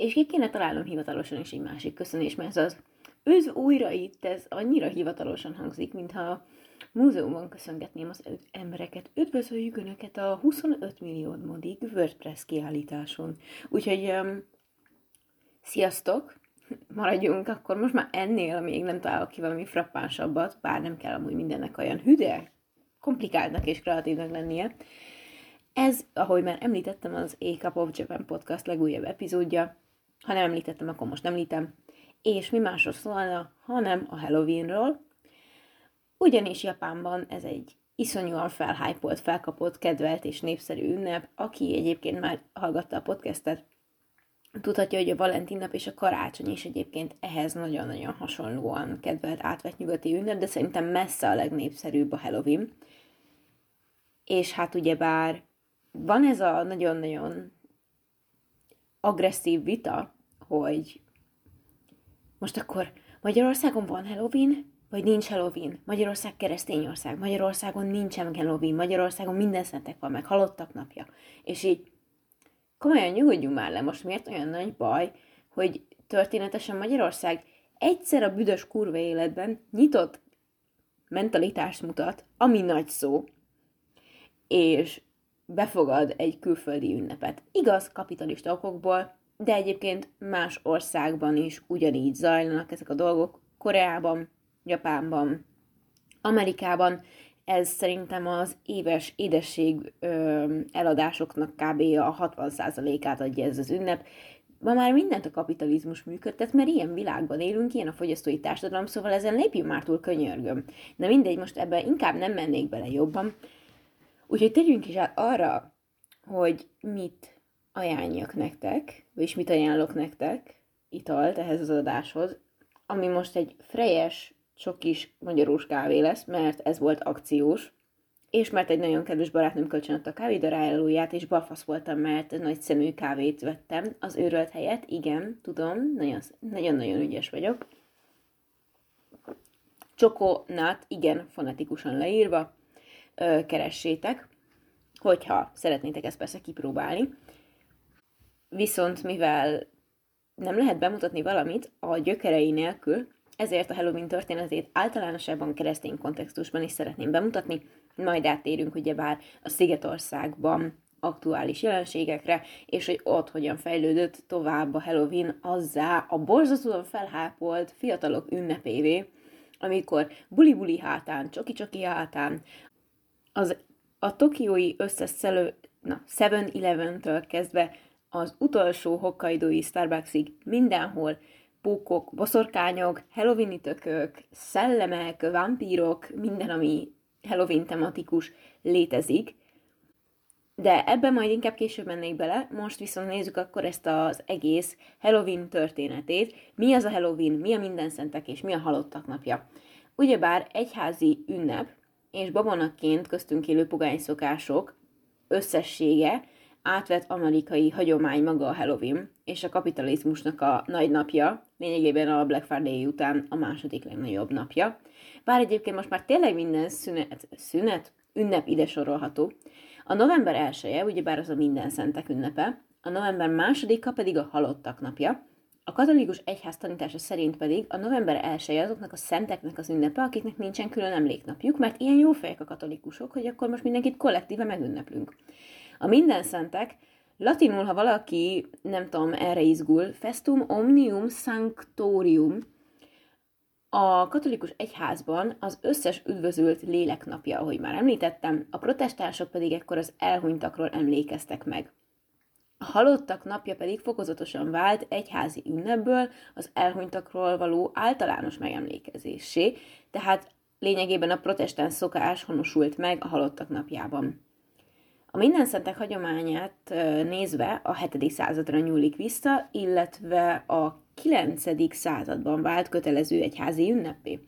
És ki kéne találnom hivatalosan is egy másik köszönés, mert ez az üdv újra itt, ez annyira hivatalosan hangzik, mintha múzeumban köszöngetném az embereket. Üdvözöljük Önöket a 25 millió modig WordPress kiállításon. Úgyhogy um, sziasztok! Maradjunk, akkor most már ennél még nem találok ki valami frappánsabbat, bár nem kell amúgy mindennek olyan hüde, komplikáltnak és kreatívnak lennie. Ez, ahogy már említettem, az A Cup of Japan podcast legújabb epizódja. Ha nem említettem, akkor most említem. És mi másról szólna, hanem a Halloweenról. Ugyanis Japánban ez egy iszonyúan felhájpolt, felkapott, kedvelt és népszerű ünnep. Aki egyébként már hallgatta a podcastet, tudhatja, hogy a Valentin nap és a karácsony is egyébként ehhez nagyon-nagyon hasonlóan kedvelt átvett nyugati ünnep, de szerintem messze a legnépszerűbb a Halloween. És hát ugyebár van ez a nagyon-nagyon agresszív vita, hogy most akkor Magyarországon van Halloween, vagy nincs Halloween. Magyarország keresztény ország, Magyarországon nincsen Halloween, Magyarországon minden szentek van, meg halottak napja. És így komolyan nyugodjunk már le, most miért olyan nagy baj, hogy történetesen Magyarország egyszer a büdös kurva életben nyitott mentalitást mutat, ami nagy szó, és befogad egy külföldi ünnepet. Igaz, kapitalista okokból, de egyébként más országban is ugyanígy zajlanak ezek a dolgok. Koreában, Japánban, Amerikában ez szerintem az éves édesség ö, eladásoknak kb. a 60%-át adja ez az ünnep. Ma már mindent a kapitalizmus működtet, mert ilyen világban élünk, ilyen a fogyasztói társadalom, szóval ezen lépjünk már túl könyörgöm. De mindegy, most ebben inkább nem mennék bele jobban. Úgyhogy tegyünk is át arra, hogy mit ajánljak nektek, vagyis mit ajánlok nektek italt ehhez az adáshoz, ami most egy frejes, csokis magyarús kávé lesz, mert ez volt akciós, és mert egy nagyon kedves barátnőm kölcsönött a kávédarájálóját, és balfasz voltam, mert nagy szemű kávét vettem az őrölt helyet. Igen, tudom, nagyon-nagyon ügyes vagyok. Csokonát, igen, fonetikusan leírva, ö, keressétek, hogyha szeretnétek ezt persze kipróbálni. Viszont mivel nem lehet bemutatni valamit a gyökerei nélkül, ezért a Halloween történetét általánosában keresztény kontextusban is szeretném bemutatni, majd áttérünk ugyebár a Szigetországban aktuális jelenségekre, és hogy ott hogyan fejlődött tovább a Halloween azzá a borzasztóan felhápolt fiatalok ünnepévé, amikor buli-buli hátán, csoki-csoki hátán, az a tokiói összeszelő, na, 7-Eleven-től kezdve az utolsó hokkaidói Starbucksig mindenhol pókok, boszorkányok, Halloween tökök, szellemek, vampírok, minden, ami Halloween tematikus létezik. De ebben majd inkább később mennék bele, most viszont nézzük akkor ezt az egész Halloween történetét. Mi az a Halloween, mi a minden szentek és mi a halottak napja. Ugyebár egyházi ünnep, és babonakként köztünk élő pogány szokások összessége átvett amerikai hagyomány maga a Halloween, és a kapitalizmusnak a nagy napja, lényegében a Black Friday után a második legnagyobb napja. Bár egyébként most már tényleg minden szünet, szünet, ünnep ide sorolható. A november 1 ugyebár az a minden szentek ünnepe, a november másodika pedig a halottak napja, a katolikus egyház tanítása szerint pedig a november 1 azoknak a szenteknek az ünnepe, akiknek nincsen külön emléknapjuk, mert ilyen jó fejek a katolikusok, hogy akkor most mindenkit kollektíve megünneplünk. A minden szentek, latinul, ha valaki, nem tudom, erre izgul, festum omnium sanctorium, a katolikus egyházban az összes üdvözült léleknapja, ahogy már említettem, a protestánsok pedig ekkor az elhunytakról emlékeztek meg. A halottak napja pedig fokozatosan vált egyházi ünnepből az elhunytakról való általános megemlékezésé, tehát lényegében a protestáns szokás honosult meg a halottak napjában. A minden szentek hagyományát nézve a 7. századra nyúlik vissza, illetve a 9. században vált kötelező egyházi ünnepé.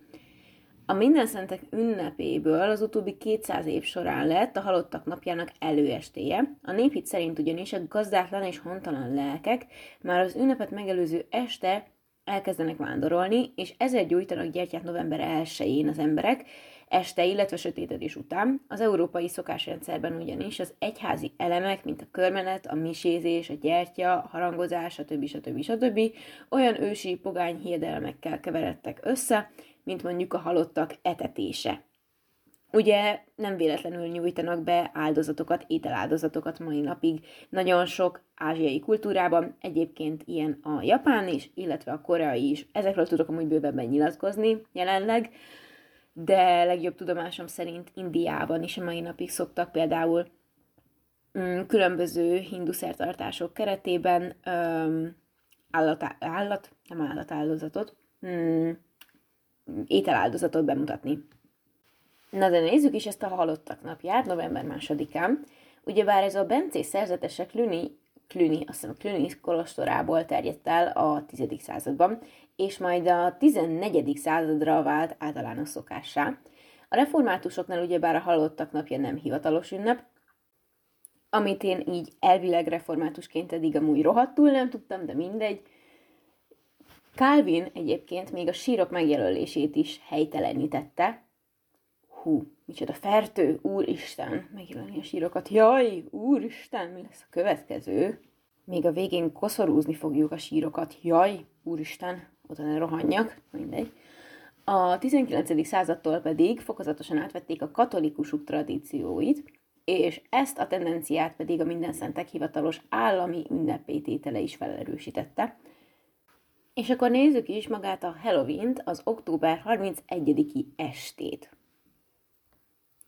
A minden szentek ünnepéből az utóbbi 200 év során lett a halottak napjának előestéje. A néphit szerint ugyanis a gazdátlan és hontalan lelkek már az ünnepet megelőző este elkezdenek vándorolni, és ezért gyújtanak gyertyát november 1-én az emberek. Este, illetve sötétedés után az európai szokásrendszerben ugyanis az egyházi elemek, mint a körmenet, a misézés, a gyertya, a harangozás, stb. stb. stb. olyan ősi pogány hiedelmekkel keveredtek össze, mint mondjuk a halottak etetése. Ugye nem véletlenül nyújtanak be áldozatokat, ételáldozatokat mai napig. Nagyon sok ázsiai kultúrában, egyébként ilyen a japán is, illetve a koreai is. Ezekről tudok amúgy bővebben nyilatkozni jelenleg, de legjobb tudomásom szerint Indiában is a mai napig szoktak például mm, különböző hindu szertartások keretében állat, állat, nem állatáldozatot, mm, ételáldozatot bemutatni. Na de nézzük is ezt a halottak napját, november másodikán. Ugyebár ez a bencés szerzetesek Cluny, Cluny, azt hiszem Cluny kolostorából terjedt el a 10. században, és majd a 14. századra vált általános szokássá. A reformátusoknál ugyebár a halottak napja nem hivatalos ünnep, amit én így elvileg reformátusként eddig amúgy rohadtul nem tudtam, de mindegy. Calvin egyébként még a sírok megjelölését is helytelenítette, hú, micsoda fertő, úristen, megjelenni a sírokat, jaj, úristen, mi lesz a következő? Még a végén koszorúzni fogjuk a sírokat, jaj, úristen, oda ne rohanjak, mindegy. A 19. századtól pedig fokozatosan átvették a katolikusuk tradícióit, és ezt a tendenciát pedig a minden szentek hivatalos állami ünnepététele is felerősítette. És akkor nézzük is magát a Halloween-t, az október 31-i estét.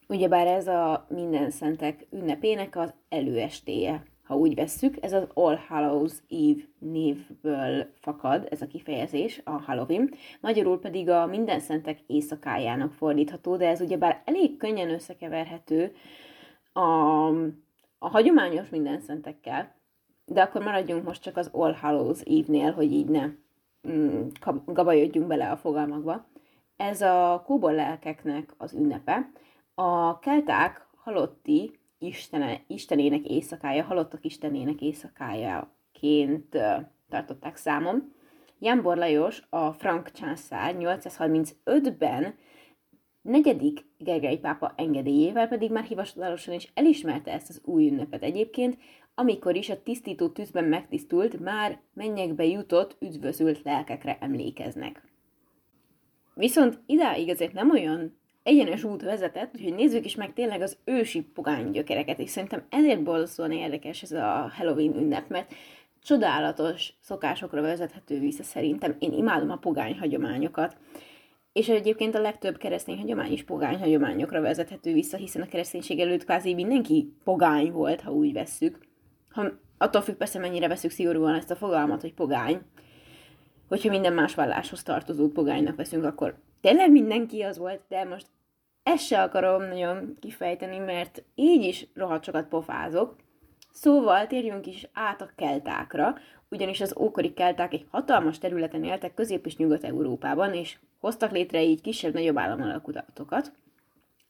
Ugyebár ez a minden szentek ünnepének az előestéje, ha úgy vesszük, ez az All Hallows Eve névből fakad, ez a kifejezés, a Halloween, magyarul pedig a minden szentek éjszakájának fordítható, de ez ugyebár elég könnyen összekeverhető a, a hagyományos minden szentekkel, de akkor maradjunk most csak az All Hallows Eve-nél, hogy így ne gabajodjunk bele a fogalmakba. Ez a kóbor lelkeknek az ünnepe, a kelták halotti istene, istenének éjszakája, halottak istenének éjszakájaként tartották számon. Jánbor Lajos, a frank császár 835-ben negyedik Gergely pápa engedélyével pedig már hivatalosan is elismerte ezt az új ünnepet egyébként, amikor is a tisztító tűzben megtisztult, már mennyekbe jutott, üdvözült lelkekre emlékeznek. Viszont idáig azért nem olyan egyenes út vezetett, úgyhogy nézzük is meg tényleg az ősi pogány gyökereket, és szerintem ezért borzasztóan érdekes ez a Halloween ünnep, mert csodálatos szokásokra vezethető vissza szerintem. Én imádom a pogány hagyományokat. És egyébként a legtöbb keresztény hagyomány is pogány hagyományokra vezethető vissza, hiszen a kereszténység előtt kvázi mindenki pogány volt, ha úgy vesszük. Ha, attól függ persze, mennyire veszük szigorúan ezt a fogalmat, hogy pogány. Hogyha minden más valláshoz tartozó pogánynak veszünk, akkor tényleg mindenki az volt, de most ezt se akarom nagyon kifejteni, mert így is rohadt sokat pofázok. Szóval térjünk is át a keltákra, ugyanis az ókori kelták egy hatalmas területen éltek Közép- és Nyugat-Európában, és hoztak létre így kisebb-nagyobb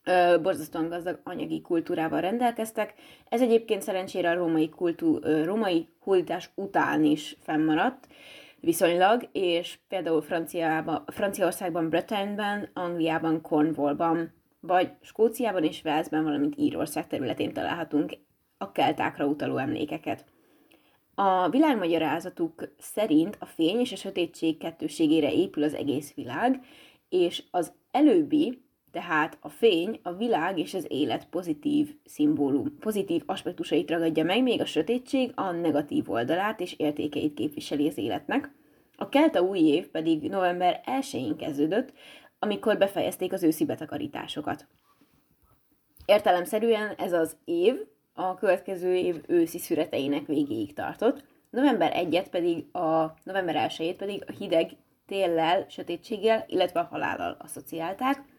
államalakutatokat. Borzasztóan gazdag anyagi kultúrával rendelkeztek. Ez egyébként szerencsére a római, kultú, római hultás után is fennmaradt, viszonylag, és például Franciában, Franciaországban, Bretagne-ben, Angliában, Cornwallban, vagy Skóciában és Velszben, valamint Írország területén találhatunk a keltákra utaló emlékeket. A világmagyarázatuk szerint a fény és a sötétség kettőségére épül az egész világ, és az előbbi, tehát a fény, a világ és az élet pozitív szimbólum, pozitív aspektusait ragadja meg, még a sötétség a negatív oldalát és értékeit képviseli az életnek. A kelta új év pedig november 1-én kezdődött, amikor befejezték az őszi betakarításokat. Értelemszerűen ez az év a következő év őszi szüreteinek végéig tartott, november 1-et pedig a november 1 pedig a hideg téllel, sötétséggel, illetve a halállal asszociálták.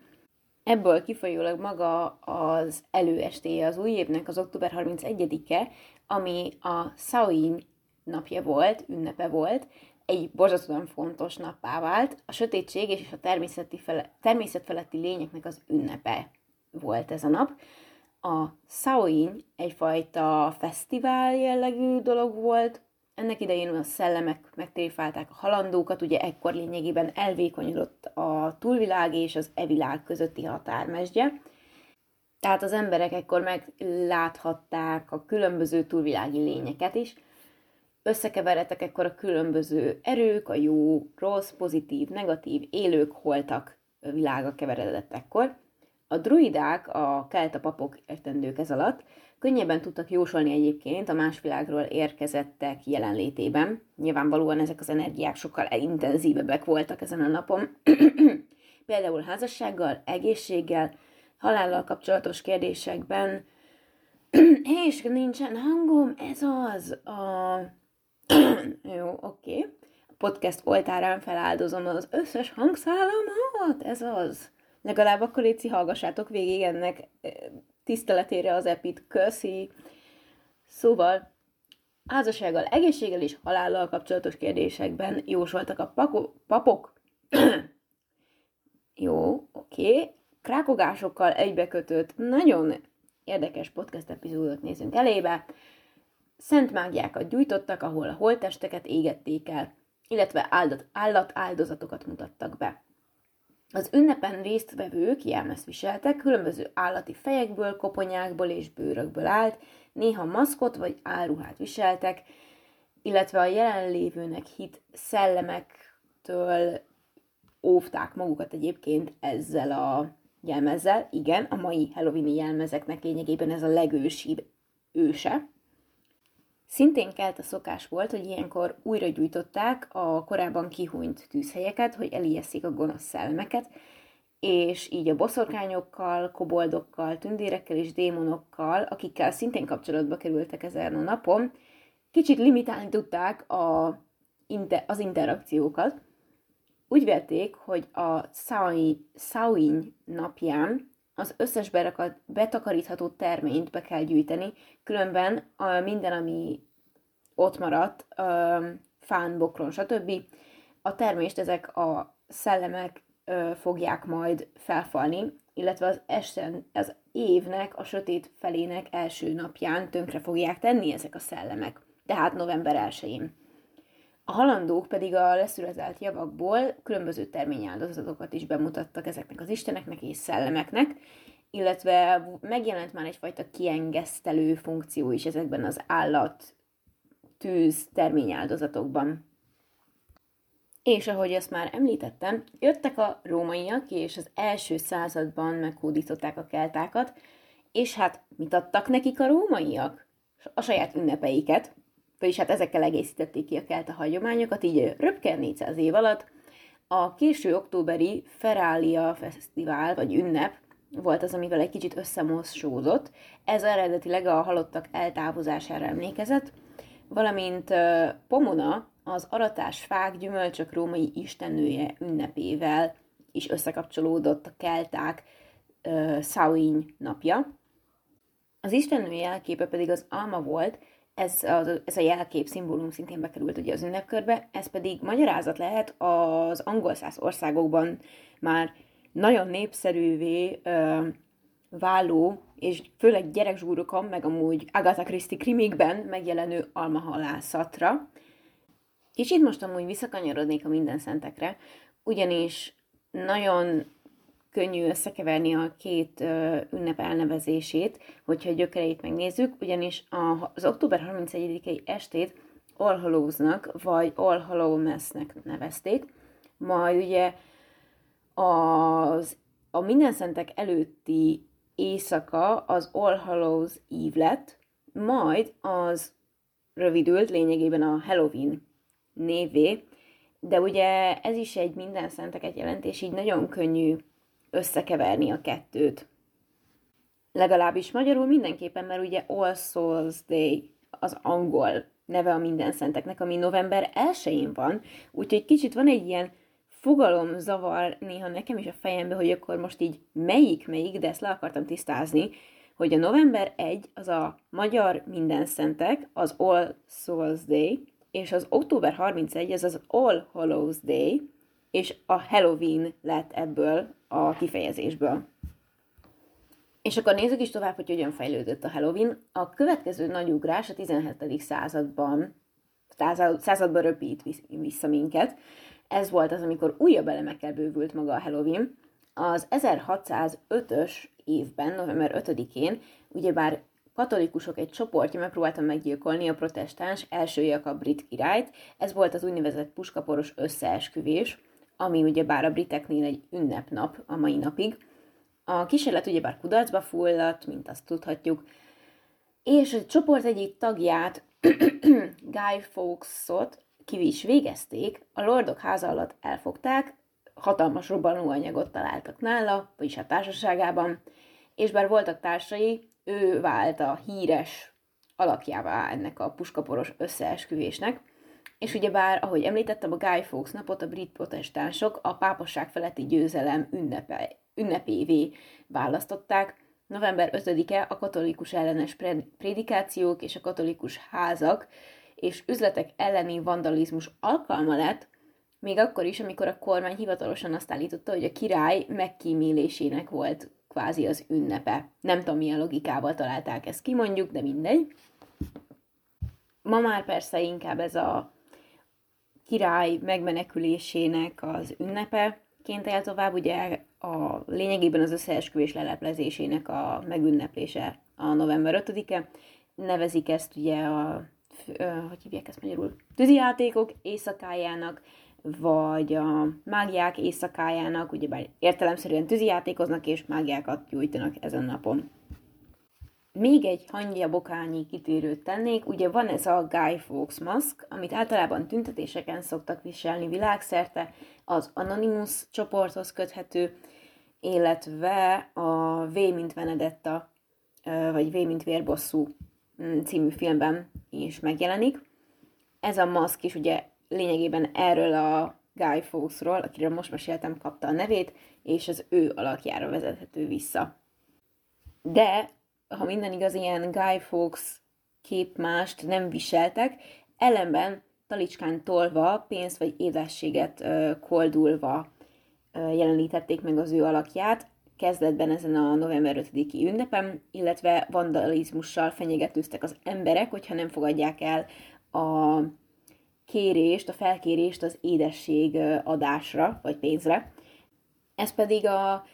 Ebből kifolyólag maga az előestéje az új évnek, az október 31-e, ami a Samhain napja volt, ünnepe volt, egy borzasztóan fontos nappá vált. A sötétség és a természeti fele, természetfeletti lényeknek az ünnepe volt ez a nap. A Samhain egyfajta fesztivál jellegű dolog volt, ennek idején a szellemek megtréfálták a halandókat, ugye ekkor lényegében elvékonyodott a túlvilág és az evilág közötti határmesdje. Tehát az emberek ekkor megláthatták a különböző túlvilági lényeket is, összekeveredtek ekkor a különböző erők, a jó, rossz, pozitív, negatív, élők, holtak világa keveredett ekkor. A druidák, a kelta papok értendők ez alatt könnyebben tudtak jósolni egyébként a más világról érkezettek jelenlétében. Nyilvánvalóan ezek az energiák sokkal intenzívebbek voltak ezen a napon. Például házassággal, egészséggel, halállal kapcsolatos kérdésekben, és nincsen hangom, ez az a... Jó, oké. Okay. Podcast oltárán feláldozom az összes hangszálamat, ez az. Legalább akkor légy hallgassátok végig ennek tiszteletére az epit, köszi. Szóval házassággal, egészséggel és halállal kapcsolatos kérdésekben jósoltak a pako- papok. Jó, oké. Okay. Krákogásokkal egybekötött, nagyon érdekes podcast epizódot nézünk elébe. Szent mágiákat gyújtottak, ahol a holtesteket égették el, illetve áldat, állat áldozatokat mutattak be. Az ünnepen résztvevők jelmezt viseltek, különböző állati fejekből, koponyákból és bőrökből állt, néha maszkot vagy áruhát viseltek, illetve a jelenlévőnek hit szellemektől óvták magukat egyébként ezzel a jelmezzel. Igen, a mai Halloweeni jelmezeknek lényegében ez a legősibb őse. Szintén kelt a szokás volt, hogy ilyenkor újra gyújtották a korábban kihúnyt tűzhelyeket, hogy elijesszék a gonosz szellemeket, és így a boszorkányokkal, koboldokkal, tündérekkel és démonokkal, akikkel szintén kapcsolatba kerültek ezen a napon, kicsit limitálni tudták a, az interakciókat. Úgy vélték, hogy a Samhain napján az összes berakat, betakarítható terményt be kell gyűjteni, különben a minden, ami ott maradt, fán, bokron, stb. A termést ezek a szellemek fogják majd felfalni, illetve az, esten, az évnek, a sötét felének első napján tönkre fogják tenni ezek a szellemek, tehát november 1-én. A halandók pedig a leszürezelt javakból különböző terményáldozatokat is bemutattak ezeknek az isteneknek és szellemeknek, illetve megjelent már egyfajta kiengesztelő funkció is ezekben az állat tűz terményáldozatokban. És ahogy ezt már említettem, jöttek a rómaiak, és az első században meghódították a keltákat, és hát mit adtak nekik a rómaiak? A saját ünnepeiket, vagyis hát ezekkel egészítették ki a kelta hagyományokat, így röpken 400 év alatt. A késő októberi Ferália Fesztivál, vagy ünnep volt az, amivel egy kicsit összemosódott. Ez eredetileg a halottak eltávozására emlékezett, valamint Pomona, az aratás fák gyümölcsök római istennője ünnepével is összekapcsolódott a kelták uh, Samhain napja. Az istennő jelképe pedig az alma volt, ez a, ez a jelkép szimbólum szintén bekerült ugye az ünnepkörbe, ez pedig magyarázat lehet az angol száz országokban már nagyon népszerűvé ö, váló, és főleg gyerekzsúrokon, meg amúgy Agatha Christie krimikben megjelenő almahalászatra. Kicsit most amúgy visszakanyarodnék a minden szentekre, ugyanis nagyon könnyű összekeverni a két ünnep elnevezését, hogyha a gyökereit megnézzük, ugyanis az október 31-i estét All Hallows-nak, vagy All Hallow Mass-nek nevezték, majd ugye az, a minden szentek előtti éjszaka az All Hallows Eve lett, majd az rövidült lényegében a Halloween névé, de ugye ez is egy minden szenteket jelentés, így nagyon könnyű összekeverni a kettőt. Legalábbis magyarul mindenképpen, mert ugye All Souls Day az angol neve a minden szenteknek, ami november 1-én van, úgyhogy kicsit van egy ilyen fogalom zavar néha nekem is a fejembe, hogy akkor most így melyik melyik, de ezt le akartam tisztázni, hogy a november 1 az a magyar minden szentek, az All Souls Day, és az október 31 az az All Hallows Day, és a Halloween lett ebből a kifejezésből. És akkor nézzük is tovább, hogy hogyan fejlődött a Halloween. A következő nagy ugrás a 17. században századba röpít vissza minket. Ez volt az, amikor újabb elemekkel bővült maga a Halloween. Az 1605-ös évben, november 5-én, ugyebár katolikusok egy csoportja megpróbálta meggyilkolni a protestáns első a brit királyt. Ez volt az úgynevezett puskaporos összeesküvés, ami ugyebár a briteknél egy ünnepnap a mai napig. A kísérlet ugyebár kudarcba fulladt, mint azt tudhatjuk, és a csoport egyik tagját, Guy Fawkesot ki is végezték, a Lordok háza alatt elfogták, hatalmas robbanóanyagot találtak nála, vagyis a társaságában, és bár voltak társai, ő vált a híres alakjává ennek a puskaporos összeesküvésnek, és ugyebár, ahogy említettem, a Guy Fawkes napot a brit protestánsok a pápasság feletti győzelem ünnepe, ünnepévé választották. November 5-e a katolikus ellenes prédikációk és a katolikus házak és üzletek elleni vandalizmus alkalma lett, még akkor is, amikor a kormány hivatalosan azt állította, hogy a király megkímélésének volt kvázi az ünnepe. Nem tudom, milyen logikával találták ezt ki, mondjuk, de mindegy. Ma már persze inkább ez a király megmenekülésének az ünnepeként él tovább, ugye a lényegében az összeesküvés leleplezésének a megünneplése a november 5-e. Nevezik ezt ugye a, hogy hívják ezt magyarul, tűzijátékok éjszakájának, vagy a mágiák éjszakájának, ugyebár értelemszerűen tűzijátékoznak és mágiákat gyújtanak ezen napon. Még egy hangja bokányi kitérőt tennék, ugye van ez a Guy Fawkes maszk, amit általában tüntetéseken szoktak viselni világszerte, az Anonymous csoporthoz köthető, illetve a V mint Venedetta, vagy V mint Vérbosszú mm, című filmben is megjelenik. Ez a maszk is ugye lényegében erről a Guy Fawkesról, akiről most meséltem, kapta a nevét, és az ő alakjára vezethető vissza. De, ha minden igaz, ilyen Guy Fawkes képmást nem viseltek, ellenben talicskán tolva, pénzt vagy édességet koldulva jelenítették meg az ő alakját, kezdetben ezen a november 5-i ünnepen, illetve vandalizmussal fenyegetőztek az emberek, hogyha nem fogadják el a kérést, a felkérést az édesség adásra, vagy pénzre. Ez pedig a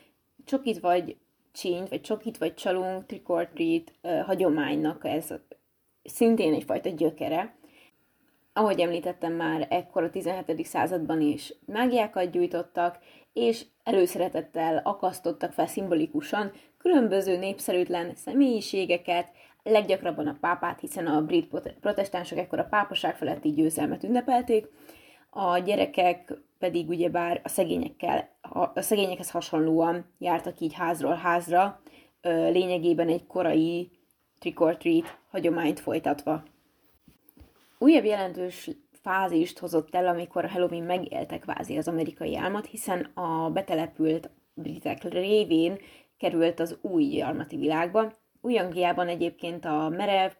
csokit vagy csínyt, vagy csokit vagy csalunk, trick hagyománynak ez szintén egyfajta gyökere. Ahogy említettem már, ekkor a 17. században is mágiákat gyújtottak, és előszeretettel akasztottak fel szimbolikusan különböző népszerűtlen személyiségeket, leggyakrabban a pápát, hiszen a brit protestánsok ekkor a pápaság feletti győzelmet ünnepelték, a gyerekek pedig ugyebár a szegényekkel, a szegényekhez hasonlóan jártak így házról házra, lényegében egy korai trick or treat hagyományt folytatva. Újabb jelentős fázist hozott el, amikor a Halloween megélte kvázi az amerikai álmat, hiszen a betelepült britek révén került az új gyarmati világba, új-Angliában egyébként a merev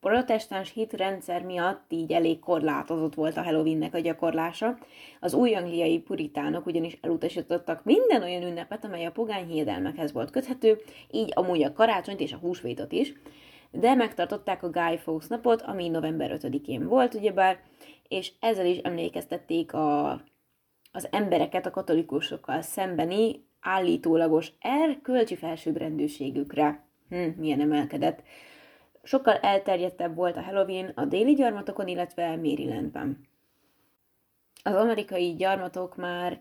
protestáns, hit, protestáns hitrendszer miatt így elég korlátozott volt a Halloweennek a gyakorlása. Az új-angliai puritánok ugyanis elutasítottak minden olyan ünnepet, amely a pogány hiedelmekhez volt köthető, így amúgy a karácsonyt és a húsvétot is, de megtartották a Guy Fawkes napot, ami november 5-én volt, ugyebár, és ezzel is emlékeztették a, az embereket a katolikusokkal szembeni állítólagos erkölcsi felsőbbrendűségükre hm, milyen emelkedett. Sokkal elterjedtebb volt a Halloween a déli gyarmatokon, illetve Marylandben. Az amerikai gyarmatok már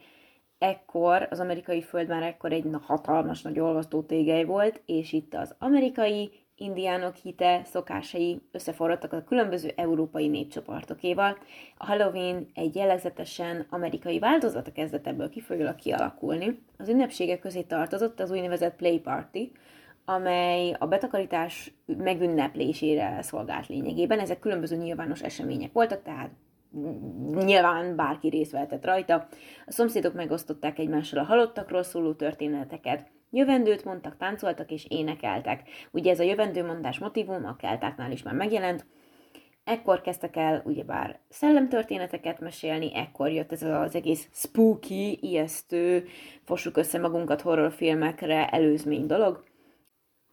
ekkor, az amerikai föld már ekkor egy hatalmas nagy olvasztó tégely volt, és itt az amerikai indiánok hite, szokásai összeforradtak a különböző európai népcsoportokéval. A Halloween egy jellegzetesen amerikai változata kezdett ebből kifolyólag kialakulni. Az ünnepségek közé tartozott az úgynevezett play party, amely a betakarítás megünneplésére szolgált lényegében. Ezek különböző nyilvános események voltak, tehát nyilván bárki részt vehetett rajta. A szomszédok megosztották egymással a halottakról szóló történeteket, jövendőt mondtak, táncoltak és énekeltek. Ugye ez a jövendőmondás motivum a keltáknál is már megjelent, Ekkor kezdtek el ugyebár szellemtörténeteket mesélni, ekkor jött ez az egész spooky, ijesztő, fossuk össze magunkat horrorfilmekre előzmény dolog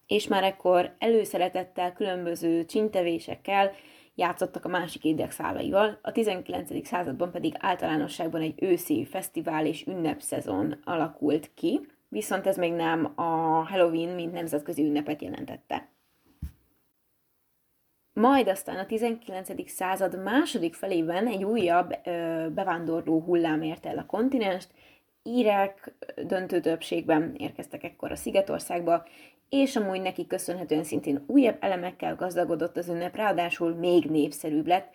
és már ekkor előszeretettel, különböző csintevésekkel játszottak a másik édek szálaival, a 19. században pedig általánosságban egy őszi fesztivál és ünnepszezon alakult ki, viszont ez még nem a Halloween, mint nemzetközi ünnepet jelentette. Majd aztán a 19. század második felében egy újabb ö, bevándorló hullám érte el a kontinenst, írek döntő többségben érkeztek ekkor a Szigetországba, és amúgy neki köszönhetően szintén újabb elemekkel gazdagodott az ünnep, ráadásul még népszerűbb lett.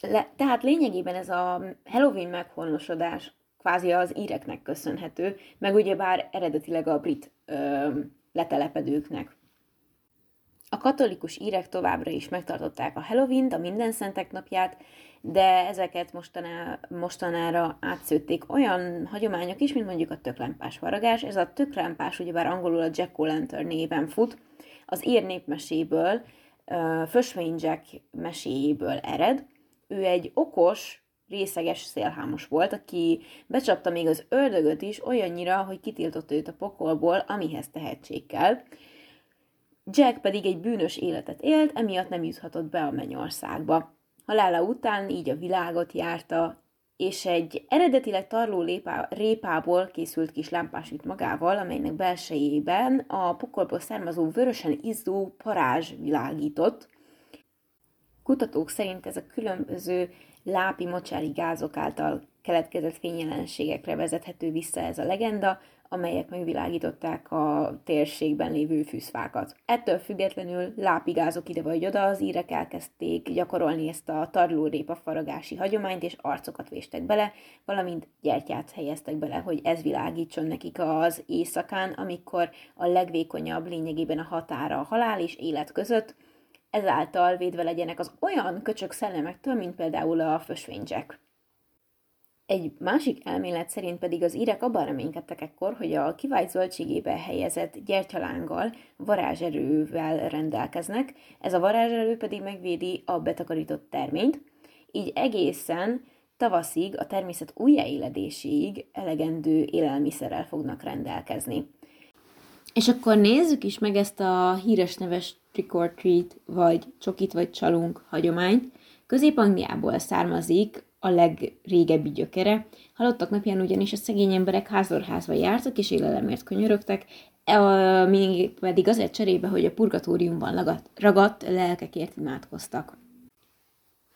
Le, tehát lényegében ez a Halloween meghonosodás kvázi az íreknek köszönhető, meg ugyebár eredetileg a brit ö, letelepedőknek. A katolikus írek továbbra is megtartották a Halloween-t, a minden szentek napját, de ezeket mostaná, mostanára átszőtték olyan hagyományok is, mint mondjuk a töklámpás varagás. Ez a töklámpás ugyebár angolul a Jack O'Lantern néven fut, az ír népmeséből, Fösvény Jack meséjéből ered. Ő egy okos, részeges szélhámos volt, aki becsapta még az ördögöt is olyannyira, hogy kitiltott őt a pokolból, amihez tehetség kell. Jack pedig egy bűnös életet élt, emiatt nem juthatott be a mennyországba. Halála után így a világot járta, és egy eredetileg tarló lépá, répából készült kis lámpás vitt magával, amelynek belsejében a pokolból származó vörösen izzó parázs világított. Kutatók szerint ez a különböző lápi mocsári gázok által keletkezett fényjelenségekre vezethető vissza ez a legenda, amelyek megvilágították a térségben lévő fűszfákat. Ettől függetlenül lápigázok ide vagy oda, az írek elkezdték gyakorolni ezt a tarlórépa faragási hagyományt, és arcokat véstek bele, valamint gyertyát helyeztek bele, hogy ez világítson nekik az éjszakán, amikor a legvékonyabb lényegében a határa a halál és élet között, ezáltal védve legyenek az olyan köcsök szellemektől, mint például a fösvénycsek. Egy másik elmélet szerint pedig az írek abban reménykedtek ekkor, hogy a kivált zöldségébe helyezett gyertyalánggal varázserővel rendelkeznek, ez a varázserő pedig megvédi a betakarított terményt, így egészen tavaszig, a természet újjáéledéséig elegendő élelmiszerrel fognak rendelkezni. És akkor nézzük is meg ezt a híres neves trick or treat, vagy csokit vagy csalunk hagyományt. Közép-Angliából származik a legrégebbi gyökere. Halottak napján ugyanis a szegény emberek házorházba jártak és élelemért könyörögtek, e, még pedig azért cserébe, hogy a purgatóriumban ragadt, ragadt lelkekért imádkoztak.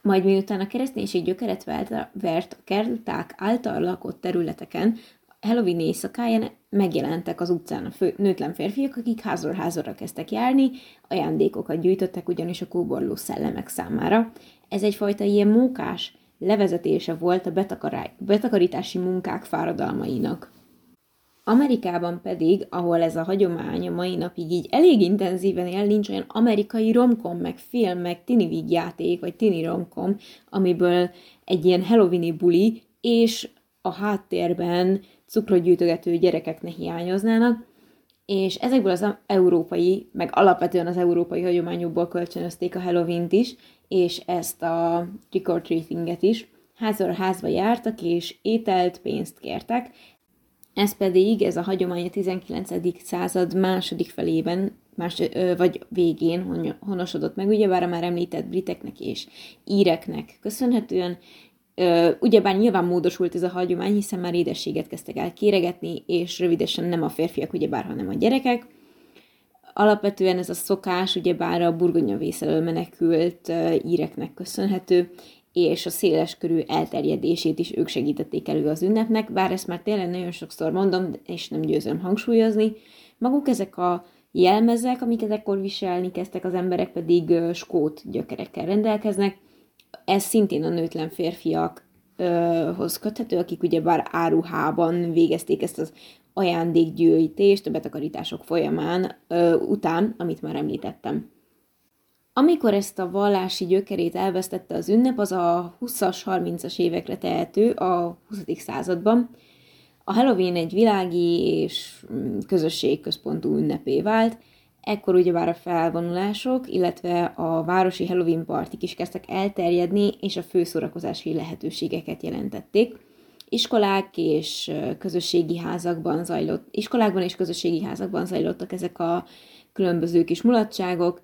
Majd miután a kereszténység gyökeret vert a kerták által lakott területeken, Halloween éjszakáján megjelentek az utcán a fő, nőtlen férfiak, akik házról házra kezdtek járni, ajándékokat gyűjtöttek ugyanis a kóborló szellemek számára. Ez egyfajta ilyen mókás, levezetése volt a betakarítási munkák fáradalmainak. Amerikában pedig, ahol ez a hagyomány a mai napig így elég intenzíven él, nincs olyan amerikai romkom, meg film, meg tini játék, vagy tini romkom, amiből egy ilyen halloweeni buli, és a háttérben cukrot gyűjtögető gyerekek ne hiányoznának, és ezekből az európai, meg alapvetően az európai hagyományokból kölcsönözték a Halloween-t is, és ezt a trick or treatinget is. Házról házba jártak, és ételt, pénzt kértek. Ez pedig, ez a hagyomány a 19. század második felében, más, vagy végén honosodott meg, ugyebár a már említett briteknek és íreknek köszönhetően, ugyebár nyilván módosult ez a hagyomány, hiszen már édességet kezdtek el kéregetni, és rövidesen nem a férfiak, ugyebár, hanem a gyerekek. Alapvetően ez a szokás ugyebár a burgonya vészelől menekült íreknek köszönhető, és a széles körű elterjedését is ők segítették elő az ünnepnek, bár ezt már tényleg nagyon sokszor mondom, és nem győzöm hangsúlyozni. Maguk ezek a jelmezek, amiket ekkor viselni kezdtek, az emberek pedig skót gyökerekkel rendelkeznek. Ez szintén a nőtlen férfiakhoz köthető, akik ugyebár áruhában végezték ezt az ajándékgyűjtést a betakarítások folyamán, ö, után, amit már említettem. Amikor ezt a vallási gyökerét elvesztette az ünnep, az a 20-as, 30-as évekre tehető a 20. században. A Halloween egy világi és mm, közösségközpontú ünnepé vált, ekkor ugyebár a felvonulások, illetve a városi Halloween partik is kezdtek elterjedni, és a főszorakozási lehetőségeket jelentették iskolák és közösségi házakban zajlott, iskolákban és közösségi házakban zajlottak ezek a különböző kis mulatságok,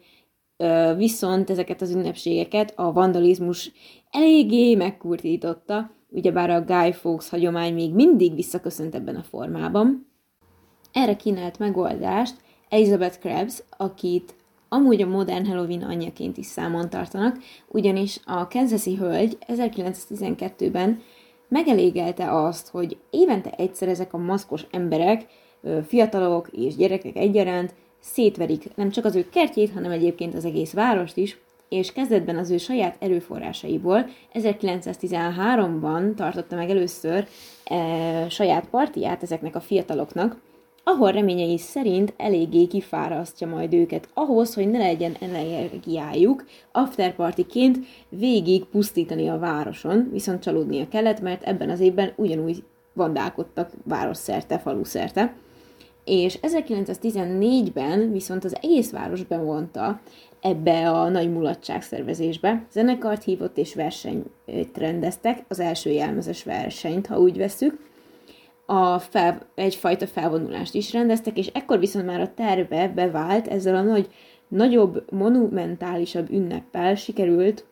viszont ezeket az ünnepségeket a vandalizmus eléggé megkurtította, ugyebár a Guy Fawkes hagyomány még mindig visszaköszönt ebben a formában. Erre kínált megoldást Elizabeth Krebs, akit amúgy a modern Halloween anyjaként is számon tartanak, ugyanis a Kansasi hölgy 1912-ben megelégelte azt, hogy évente egyszer ezek a maszkos emberek, fiatalok és gyerekek egyaránt szétverik nem csak az ő kertjét, hanem egyébként az egész várost is, és kezdetben az ő saját erőforrásaiból 1913-ban tartotta meg először e, saját partiját ezeknek a fiataloknak, ahol reményei szerint eléggé kifárasztja majd őket ahhoz, hogy ne legyen energiájuk afterpartiként végig pusztítani a városon, viszont csalódnia kellett, mert ebben az évben ugyanúgy vandálkodtak városszerte, faluszerte. És 1914-ben viszont az egész város bevonta ebbe a nagy mulatság szervezésbe. Zenekart hívott és versenyt rendeztek, az első jelmezes versenyt, ha úgy veszük, a fel, egyfajta felvonulást is rendeztek, és ekkor viszont már a terve bevált, ezzel a nagy, nagyobb, monumentálisabb ünneppel sikerült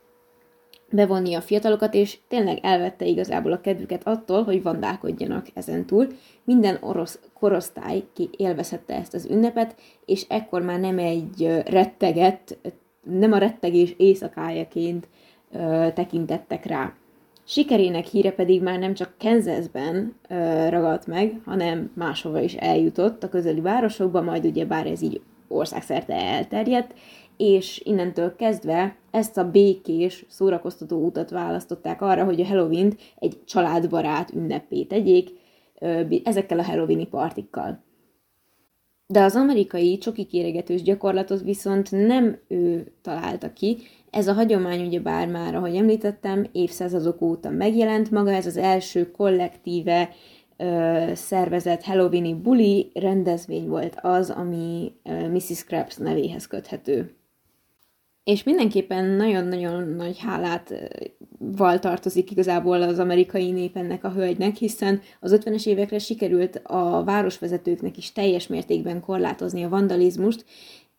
bevonni a fiatalokat, és tényleg elvette igazából a kedvüket attól, hogy vandálkodjanak ezentúl. Minden orosz korosztály ki élvezhette ezt az ünnepet, és ekkor már nem egy retteget, nem a rettegés éjszakájaként ö, tekintettek rá. Sikerének híre pedig már nem csak Kansasben ragadt meg, hanem máshova is eljutott a közeli városokba, majd ugye bár ez így országszerte elterjedt, és innentől kezdve ezt a békés, szórakoztató utat választották arra, hogy a halloween egy családbarát ünnepé tegyék ezekkel a halloweeni partikkal. De az amerikai csoki kéregetős gyakorlatot viszont nem ő találta ki, ez a hagyomány ugye bár már, ahogy említettem, évszázadok óta megjelent maga, ez az első kollektíve ö, szervezett Halloweeni buli rendezvény volt az, ami ö, Mrs. Krabs nevéhez köthető. És mindenképpen nagyon-nagyon nagy hálát val tartozik igazából az amerikai nép ennek a hölgynek, hiszen az 50-es évekre sikerült a városvezetőknek is teljes mértékben korlátozni a vandalizmust,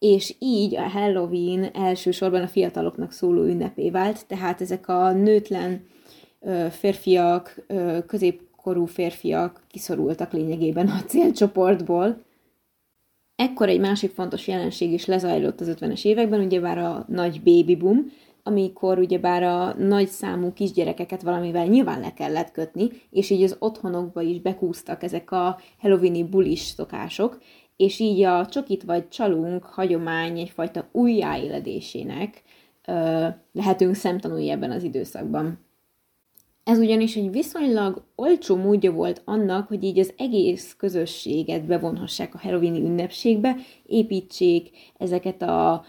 és így a Halloween elsősorban a fiataloknak szóló ünnepé vált, tehát ezek a nőtlen férfiak, középkorú férfiak kiszorultak lényegében a célcsoportból. Ekkor egy másik fontos jelenség is lezajlott az 50-es években, ugyebár a nagy baby boom, amikor ugyebár a nagy számú kisgyerekeket valamivel nyilván le kellett kötni, és így az otthonokba is bekúztak ezek a halloweeni bulis szokások, és így a csokit vagy csalunk hagyomány egyfajta újjáéledésének ö, lehetünk szemtanúi ebben az időszakban. Ez ugyanis egy viszonylag olcsó módja volt annak, hogy így az egész közösséget bevonhassák a heroini ünnepségbe, építsék ezeket a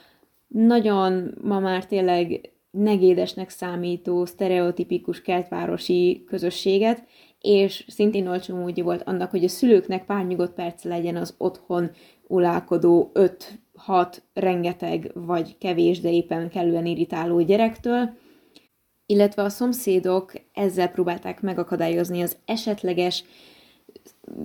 nagyon ma már tényleg negédesnek számító, sztereotipikus kertvárosi közösséget, és szintén olcsó módja volt annak, hogy a szülőknek pár nyugodt perc legyen az otthon ulálkodó 5-6 rengeteg vagy kevés, de éppen kellően irritáló gyerektől, illetve a szomszédok ezzel próbálták megakadályozni az esetleges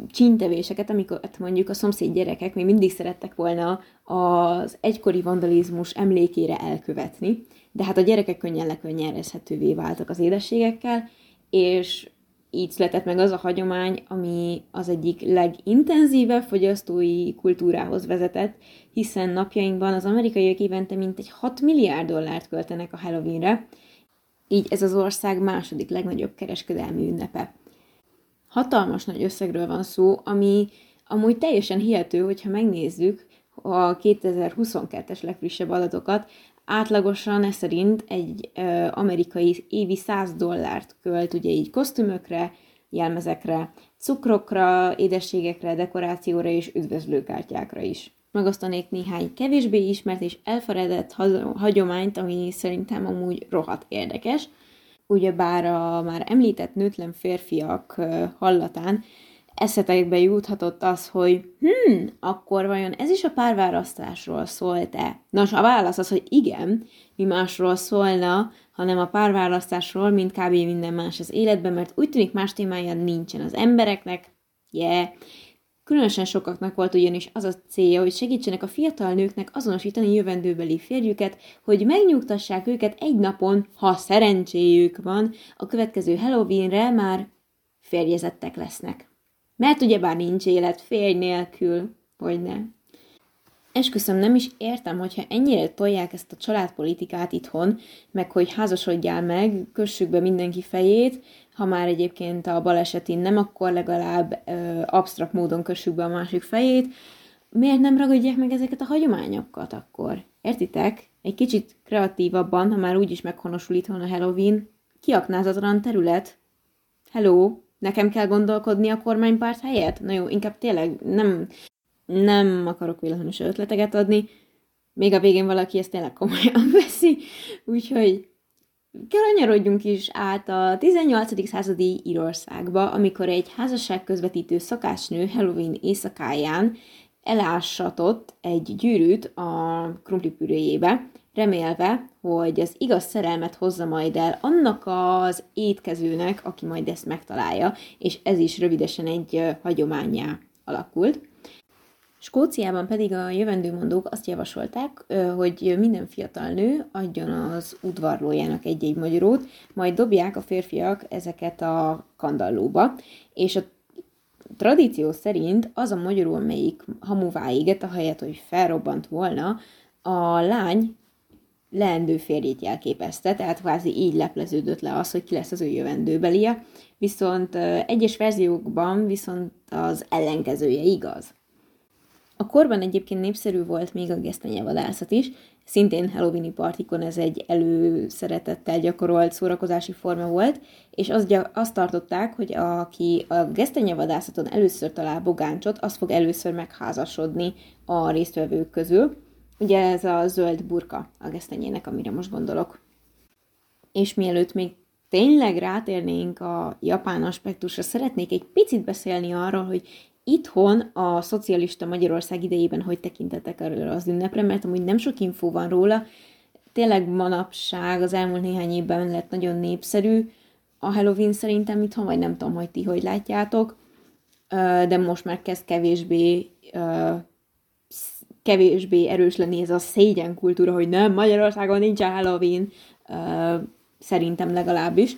csintevéseket, amikor mondjuk a szomszéd gyerekek még mindig szerettek volna az egykori vandalizmus emlékére elkövetni, de hát a gyerekek könnyen lekönnyerezhetővé váltak az édességekkel, és így született meg az a hagyomány, ami az egyik legintenzívebb fogyasztói kultúrához vezetett, hiszen napjainkban az amerikaiak évente mintegy 6 milliárd dollárt költenek a Halloweenre, így ez az ország második legnagyobb kereskedelmi ünnepe. Hatalmas nagy összegről van szó, ami amúgy teljesen hihető, hogyha megnézzük a 2022-es legfrissebb adatokat, átlagosan ez szerint egy amerikai évi 100 dollárt költ ugye így kosztümökre, jelmezekre, cukrokra, édességekre, dekorációra és üdvözlőkártyákra is. Megosztanék néhány kevésbé ismert és elfeledett hagyományt, ami szerintem amúgy rohadt érdekes. Ugyebár a már említett nőtlen férfiak hallatán eszetekbe juthatott az, hogy hm, akkor vajon ez is a párválasztásról szólt-e? Nos, a válasz az, hogy igen, mi másról szólna, hanem a párválasztásról, mint kb. minden más az életben, mert úgy tűnik más témája nincsen az embereknek, yeah, Különösen sokaknak volt ugyanis az a célja, hogy segítsenek a fiatal nőknek azonosítani jövendőbeli férjüket, hogy megnyugtassák őket egy napon, ha szerencséjük van, a következő Halloweenre már férjezettek lesznek. Mert ugyebár nincs élet férj nélkül, hogy ne. Esküszöm, nem is értem, hogyha ennyire tolják ezt a családpolitikát itthon, meg hogy házasodjál meg, kössük be mindenki fejét, ha már egyébként a balesetén nem, akkor legalább ö, absztrakt módon kössük be a másik fejét. Miért nem ragadják meg ezeket a hagyományokat akkor? Értitek? Egy kicsit kreatívabban, ha már úgyis meghonosul itthon a Halloween, kiaknázatlan terület. Hello, nekem kell gondolkodni a kormánypárt helyett? Na jó, inkább tényleg nem, nem akarok véletlenül ötleteket adni, még a végén valaki ezt tényleg komolyan veszi, úgyhogy kanyarodjunk is át a 18. századi Írországba, amikor egy házasság közvetítő szakásnő Halloween éjszakáján elásatott egy gyűrűt a krumplipüréjébe, remélve, hogy az igaz szerelmet hozza majd el annak az étkezőnek, aki majd ezt megtalálja, és ez is rövidesen egy hagyományá alakult. Skóciában pedig a jövendőmondók azt javasolták, hogy minden fiatal nő adjon az udvarlójának egy-egy magyarót, majd dobják a férfiak ezeket a kandallóba, és a tradíció szerint az a magyaró, amelyik hamuvá égett, ahelyett, hogy felrobbant volna, a lány leendő férjét jelképezte, tehát kvázi így lepleződött le az, hogy ki lesz az ő jövendőbelie, viszont egyes verziókban viszont az ellenkezője igaz. A korban egyébként népszerű volt még a gesztenyevadászat is, szintén Halloweeni partikon ez egy előszeretettel gyakorolt szórakozási forma volt, és azt, azt tartották, hogy aki a gesztenyevadászaton először talál bogáncsot, az fog először megházasodni a résztvevők közül. Ugye ez a zöld burka a gesztenyének, amire most gondolok. És mielőtt még tényleg rátérnénk a japán aspektusra, szeretnék egy picit beszélni arról, hogy itthon a szocialista Magyarország idejében hogy tekintetek erről az ünnepre, mert amúgy nem sok infó van róla, tényleg manapság az elmúlt néhány évben lett nagyon népszerű a Halloween szerintem itthon, vagy nem tudom, hogy ti hogy látjátok, de most már kezd kevésbé kevésbé erős lenni ez a szégyen kultúra, hogy nem, Magyarországon nincs Halloween, szerintem legalábbis.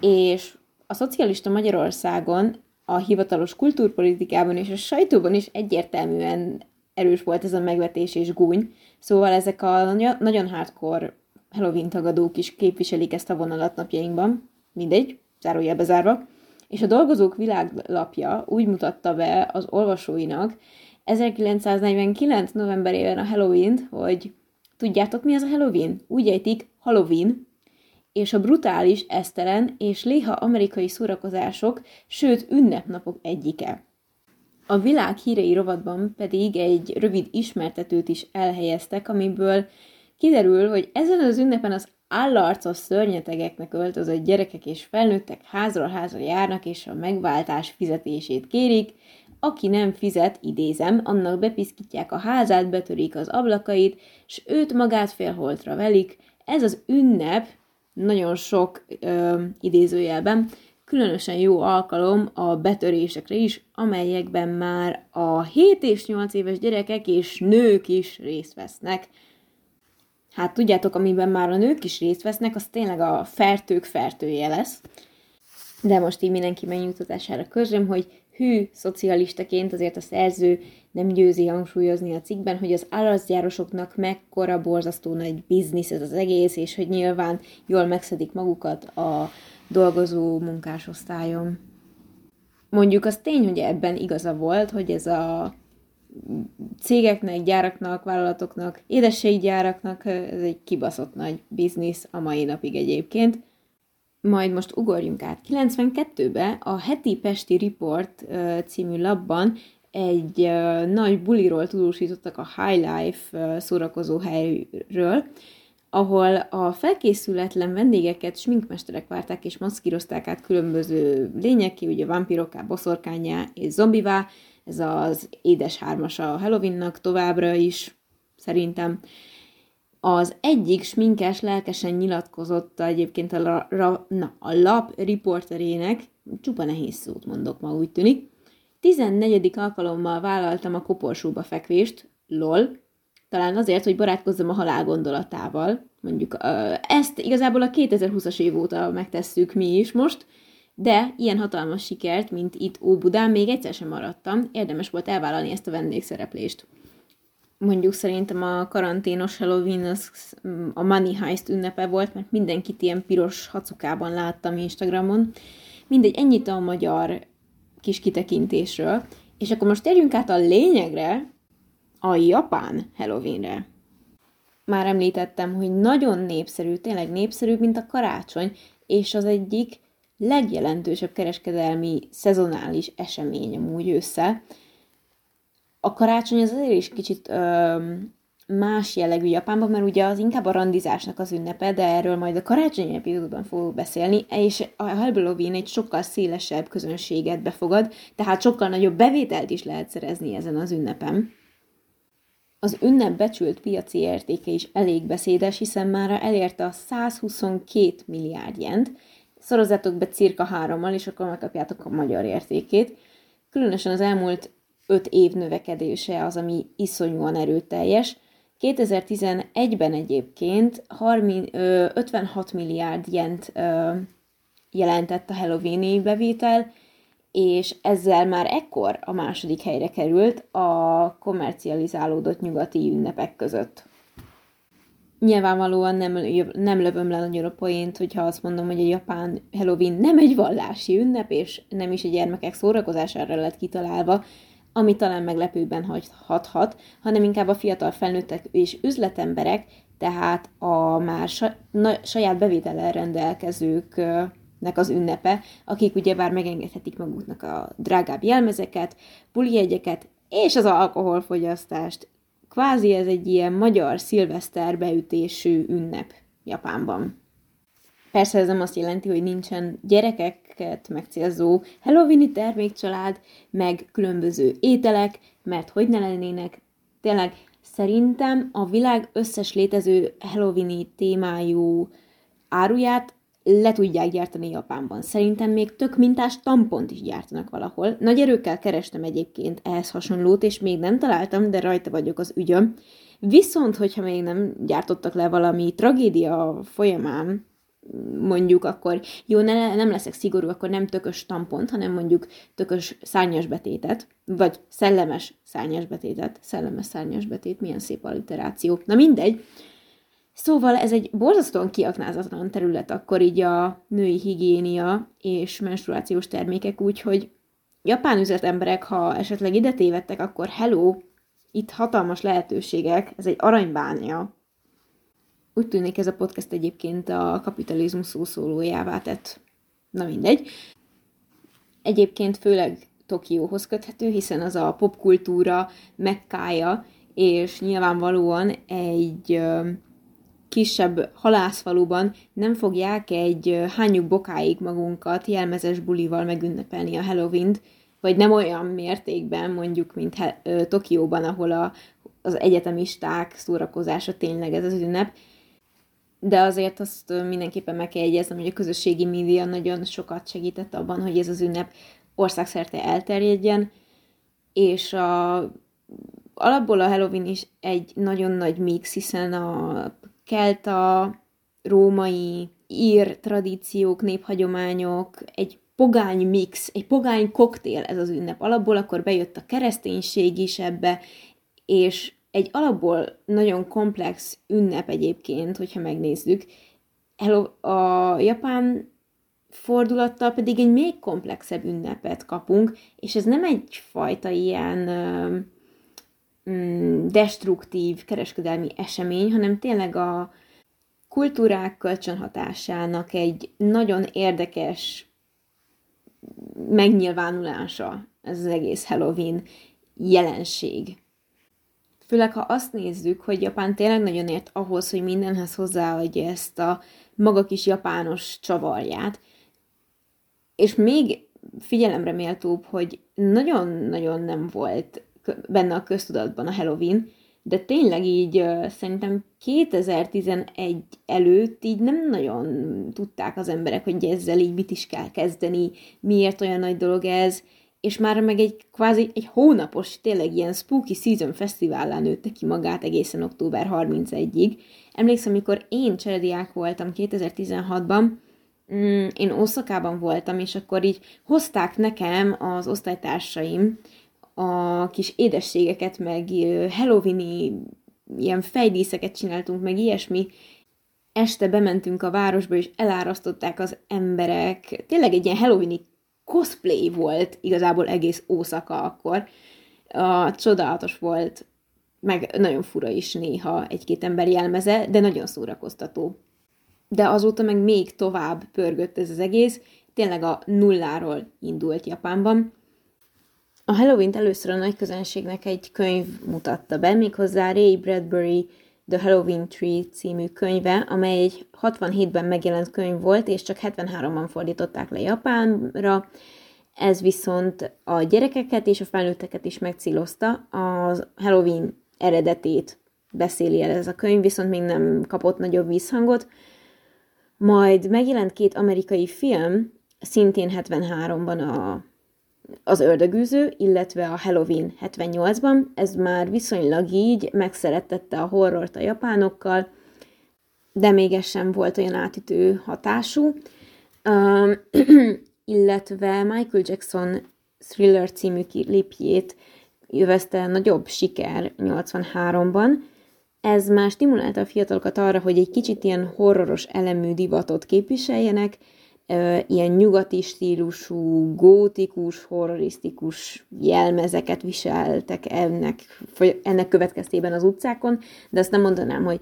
És a szocialista Magyarországon a hivatalos kultúrpolitikában és a sajtóban is egyértelműen erős volt ez a megvetés és gúny. Szóval ezek a nagyon hardcore Halloween tagadók is képviselik ezt a vonalat napjainkban. Mindegy, zárójelbe zárva. És a Dolgozók világlapja úgy mutatta be az olvasóinak 1949. novemberében a Halloween-t, hogy tudjátok mi az a Halloween? Úgy ejtik Halloween, és a brutális, esztelen és léha amerikai szórakozások, sőt ünnepnapok egyike. A világ hírei rovatban pedig egy rövid ismertetőt is elhelyeztek, amiből kiderül, hogy ezen az ünnepen az állarcos szörnyetegeknek öltözött gyerekek és felnőttek házról házra járnak, és a megváltás fizetését kérik, aki nem fizet, idézem, annak bepiszkítják a házát, betörik az ablakait, s őt magát félholtra velik. Ez az ünnep nagyon sok ö, idézőjelben, különösen jó alkalom a betörésekre is, amelyekben már a 7 és 8 éves gyerekek és nők is részt vesznek. Hát tudjátok, amiben már a nők is részt vesznek, az tényleg a fertők fertője lesz. De most így mindenki megnyugtatására közlöm, hogy hű szocialistaként azért a szerző nem győzi hangsúlyozni a cikkben, hogy az állatgyárosoknak mekkora borzasztó nagy biznisz ez az egész, és hogy nyilván jól megszedik magukat a dolgozó munkásosztályon. Mondjuk az tény, hogy ebben igaza volt, hogy ez a cégeknek, gyáraknak, vállalatoknak, édességgyáraknak ez egy kibaszott nagy biznisz a mai napig egyébként, majd most ugorjunk át. 92-ben a heti Pesti Report című labban egy nagy buliról tudósítottak a High Life szórakozó helyről, ahol a felkészületlen vendégeket sminkmesterek várták és maszkírozták át különböző lényeki, ugye vampirokká, boszorkányá és zombivá, ez az édes hármas a Halloweennak továbbra is, szerintem. Az egyik sminkes lelkesen nyilatkozott egyébként a, la, ra, na, a lap riporterének, csupa nehéz szót mondok ma, úgy tűnik, 14. alkalommal vállaltam a koporsóba fekvést, lol, talán azért, hogy barátkozzam a halál gondolatával. Mondjuk ezt igazából a 2020-as év óta megtesszük mi is most, de ilyen hatalmas sikert, mint itt Óbudán, még egyszer sem maradtam. Érdemes volt elvállalni ezt a vendégszereplést. Mondjuk szerintem a karanténos Halloween az a Money Heist ünnepe volt, mert mindenkit ilyen piros hacukában láttam Instagramon. Mindegy, ennyit a magyar kis kitekintésről. És akkor most térjünk át a lényegre, a japán Halloweenre. Már említettem, hogy nagyon népszerű, tényleg népszerű, mint a karácsony, és az egyik legjelentősebb kereskedelmi szezonális esemény amúgy össze. A karácsony az azért is kicsit ö, más jellegű Japánban, mert ugye az inkább a randizásnak az ünnepe, de erről majd a karácsonyi epizódban fogok beszélni, és a Halloween egy sokkal szélesebb közönséget befogad, tehát sokkal nagyobb bevételt is lehet szerezni ezen az ünnepen. Az ünnep becsült piaci értéke is elég beszédes, hiszen már elérte a 122 milliárd jent, szorozatok be cirka hárommal, és akkor megkapjátok a magyar értékét. Különösen az elmúlt 5 év növekedése az, ami iszonyúan erőteljes. 2011-ben egyébként 30, ö, 56 milliárd jent ö, jelentett a Halloweeni bevétel, és ezzel már ekkor a második helyre került a komercializálódott nyugati ünnepek között. Nyilvánvalóan nem, nem lövöm le nagyon a poént, hogyha azt mondom, hogy a japán Halloween nem egy vallási ünnep, és nem is a gyermekek szórakozására lett kitalálva, ami talán meglepőben hathat, hanem inkább a fiatal felnőttek és üzletemberek, tehát a már saját bevétellel rendelkezők az ünnepe, akik ugye bár megengedhetik maguknak a drágább jelmezeket, bulijegyeket és az alkoholfogyasztást. Kvázi ez egy ilyen magyar szilveszter beütésű ünnep Japánban. Persze ez nem azt jelenti, hogy nincsen gyerekeket megcélzó Halloweeni termékcsalád, meg különböző ételek, mert hogy ne lennének. Tényleg szerintem a világ összes létező Halloweeni témájú áruját le tudják gyártani Japánban. Szerintem még tök mintás tampont is gyártanak valahol. Nagy erőkkel kerestem egyébként ehhez hasonlót, és még nem találtam, de rajta vagyok az ügyöm. Viszont, hogyha még nem gyártottak le valami tragédia folyamán, mondjuk akkor, jó, ne, nem leszek szigorú, akkor nem tökös tampont, hanem mondjuk tökös szárnyas betétet, vagy szellemes szárnyas betétet, szellemes szárnyas betét, milyen szép alliteráció. Na mindegy, Szóval ez egy borzasztóan kiaknázatlan terület akkor így a női higiénia és menstruációs termékek, úgyhogy japán üzletemberek, ha esetleg ide tévedtek, akkor hello, itt hatalmas lehetőségek, ez egy aranybánya. Úgy tűnik ez a podcast egyébként a kapitalizmus szószólójává tett. Na mindegy. Egyébként főleg Tokióhoz köthető, hiszen az a popkultúra mekkája, és nyilvánvalóan egy kisebb halászfaluban nem fogják egy hányuk bokáig magunkat jelmezes bulival megünnepelni a Halloween-t, vagy nem olyan mértékben mondjuk, mint Tokióban, ahol a, az egyetemisták szórakozása tényleg ez az ünnep, de azért azt mindenképpen meg kell jegyeznem, hogy a közösségi média nagyon sokat segített abban, hogy ez az ünnep országszerte elterjedjen, és a, alapból a Halloween is egy nagyon nagy mix, hiszen a kelta, római, ír tradíciók, néphagyományok, egy pogány mix, egy pogány koktél ez az ünnep. Alapból, akkor bejött a kereszténység is ebbe, és egy alapból nagyon komplex ünnep egyébként, hogyha megnézzük. A japán fordulattal pedig egy még komplexebb ünnepet kapunk, és ez nem egyfajta ilyen Mm, destruktív kereskedelmi esemény, hanem tényleg a kultúrák kölcsönhatásának egy nagyon érdekes megnyilvánulása ez az egész Halloween jelenség. Főleg, ha azt nézzük, hogy Japán tényleg nagyon ért ahhoz, hogy mindenhez hozzáadja ezt a maga kis japános csavarját, és még figyelemre méltóbb, hogy nagyon-nagyon nem volt benne a köztudatban a Halloween, de tényleg így szerintem 2011 előtt így nem nagyon tudták az emberek, hogy ezzel így mit is kell kezdeni, miért olyan nagy dolog ez, és már meg egy kvázi egy hónapos, tényleg ilyen Spooky Season fesztivállán nőtte ki magát egészen október 31-ig. Emlékszem, amikor én cserediák voltam 2016-ban, mm, én Oszakában voltam, és akkor így hozták nekem az osztálytársaim a kis édességeket, meg Halloweeni ilyen fejdíszeket csináltunk, meg ilyesmi. Este bementünk a városba, és elárasztották az emberek. Tényleg egy ilyen Halloweeni cosplay volt igazából egész Ószaka akkor. A, csodálatos volt, meg nagyon fura is néha egy-két ember jelmeze, de nagyon szórakoztató. De azóta meg még tovább pörgött ez az egész, tényleg a nulláról indult Japánban. A Halloween-t először a nagy közönségnek egy könyv mutatta be, méghozzá Ray Bradbury The Halloween Tree című könyve, amely egy 67-ben megjelent könyv volt, és csak 73-ban fordították le Japánra. Ez viszont a gyerekeket és a felnőtteket is megcélozta. A Halloween eredetét beszéli el ez a könyv, viszont még nem kapott nagyobb visszhangot. Majd megjelent két amerikai film, szintén 73-ban a az ördögűző, illetve a Halloween 78-ban, ez már viszonylag így megszerettette a horrort a japánokkal, de még ez sem volt olyan átütő hatású. Um, illetve Michael Jackson Thriller című klipjét jövezte nagyobb siker 83-ban. Ez már stimulálta a fiatalokat arra, hogy egy kicsit ilyen horroros elemű divatot képviseljenek, ilyen nyugati stílusú, gótikus, horrorisztikus jelmezeket viseltek ennek, ennek következtében az utcákon, de azt nem mondanám, hogy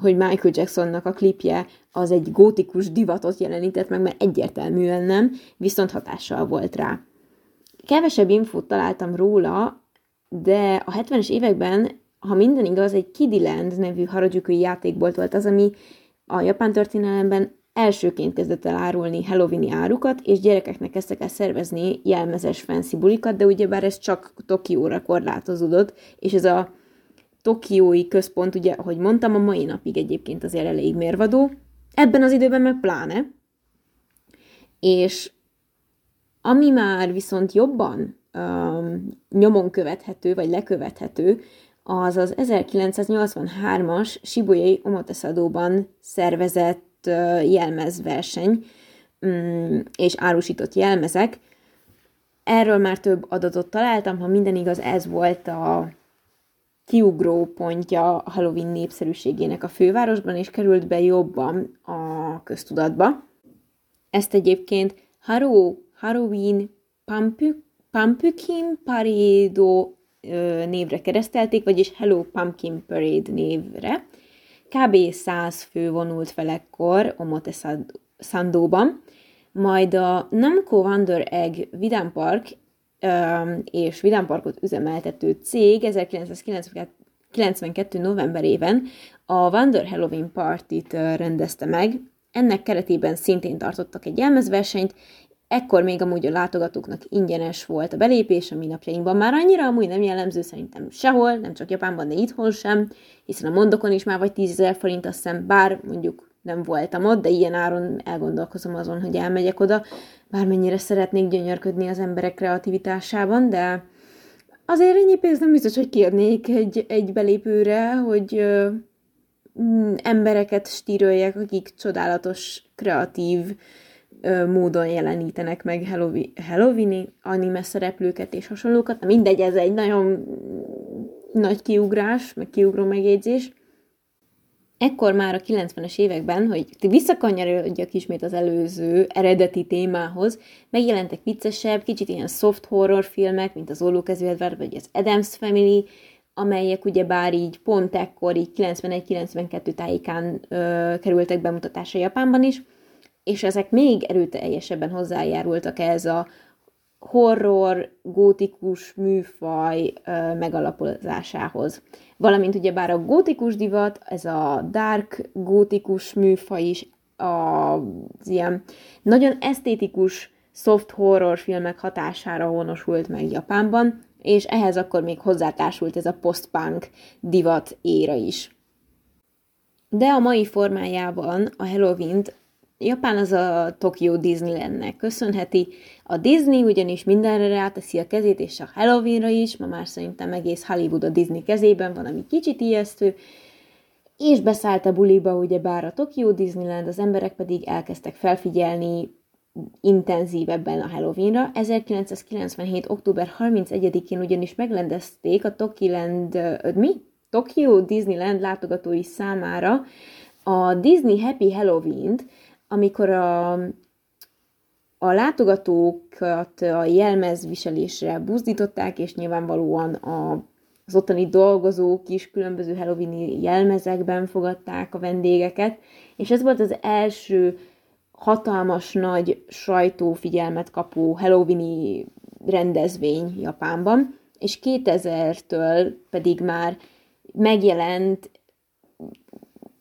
hogy Michael Jacksonnak a klipje az egy gótikus divatot jelenített meg, mert egyértelműen nem, viszont hatással volt rá. Kevesebb infót találtam róla, de a 70-es években, ha minden igaz, egy Kidiland nevű Harajuku játékbolt volt az, ami a japán történelemben elsőként kezdett el árulni Halloweeni árukat, és gyerekeknek kezdtek el szervezni jelmezes fancy bulikat, de ugyebár ez csak Tokióra korlátozódott, és ez a tokiói központ, ugye, ahogy mondtam, a mai napig egyébként azért elég mérvadó, ebben az időben meg pláne, és ami már viszont jobban um, nyomon követhető, vagy lekövethető, az az 1983-as Shibuyai Omotesado-ban szervezett jelmezverseny mm, és árusított jelmezek. Erről már több adatot találtam, ha minden igaz, ez volt a kiugró pontja a Halloween népszerűségének a fővárosban, és került be jobban a köztudatba. Ezt egyébként Haro, Halloween Pumpkin Parade névre keresztelték, vagyis Hello Pumpkin Parade névre. Kb. 100 fő vonult fel ekkor Omotesandóban, majd a Namco Wonder Egg Vidám Park és Vidám Parkot üzemeltető cég 1992. novemberében a Wonder Halloween Party-t rendezte meg. Ennek keretében szintén tartottak egy jelmezversenyt, Ekkor még amúgy a látogatóknak ingyenes volt a belépés, ami napjainkban. Már annyira amúgy nem jellemző szerintem sehol, nem csak Japánban, de itthon sem, hiszen a mondokon is már vagy 10 ezer forint, azt hiszem, bár mondjuk nem voltam ott, de ilyen áron elgondolkozom azon, hogy elmegyek oda, bármennyire szeretnék gyönyörködni az emberek kreativitásában, de azért ennyi pénzt nem biztos, hogy kiadnék egy, egy belépőre, hogy ö, embereket stíröljek, akik csodálatos, kreatív, módon jelenítenek meg Halloween-i anime szereplőket és hasonlókat. Mindegy, ez egy nagyon nagy kiugrás, meg kiugró megjegyzés. Ekkor már a 90-es években, hogy visszakanyarodjak ismét az előző eredeti témához, megjelentek viccesebb, kicsit ilyen soft horror filmek, mint az Ollókezű Edward vagy az Adams Family, amelyek ugye bár így pont ekkor, így 91-92 tájékán ö, kerültek bemutatásra Japánban is, és ezek még erőteljesebben hozzájárultak ez a horror, gótikus műfaj ö, megalapozásához. Valamint ugye bár a gótikus divat, ez a dark gótikus műfaj is az ilyen nagyon esztétikus soft horror filmek hatására honosult meg Japánban, és ehhez akkor még hozzátársult ez a post-punk divat éra is. De a mai formájában a Halloween-t Japán az a Tokyo Disneylandnek köszönheti. A Disney ugyanis mindenre ráteszi a kezét, és a Halloweenra is, ma már szerintem egész Hollywood a Disney kezében van, ami kicsit ijesztő, és beszállt a buliba, ugye bár a Tokyo Disneyland, az emberek pedig elkezdtek felfigyelni intenzívebben a Halloweenra. 1997. október 31-én ugyanis megrendezték a Tokiland, mi? Tokyo Disneyland látogatói számára a Disney Happy Halloween-t, amikor a, a látogatókat a jelmezviselésre buzdították, és nyilvánvalóan a, az ottani dolgozók is különböző Halloween jelmezekben fogadták a vendégeket, és ez volt az első hatalmas nagy sajtófigyelmet kapó Halloween rendezvény Japánban, és 2000-től pedig már megjelent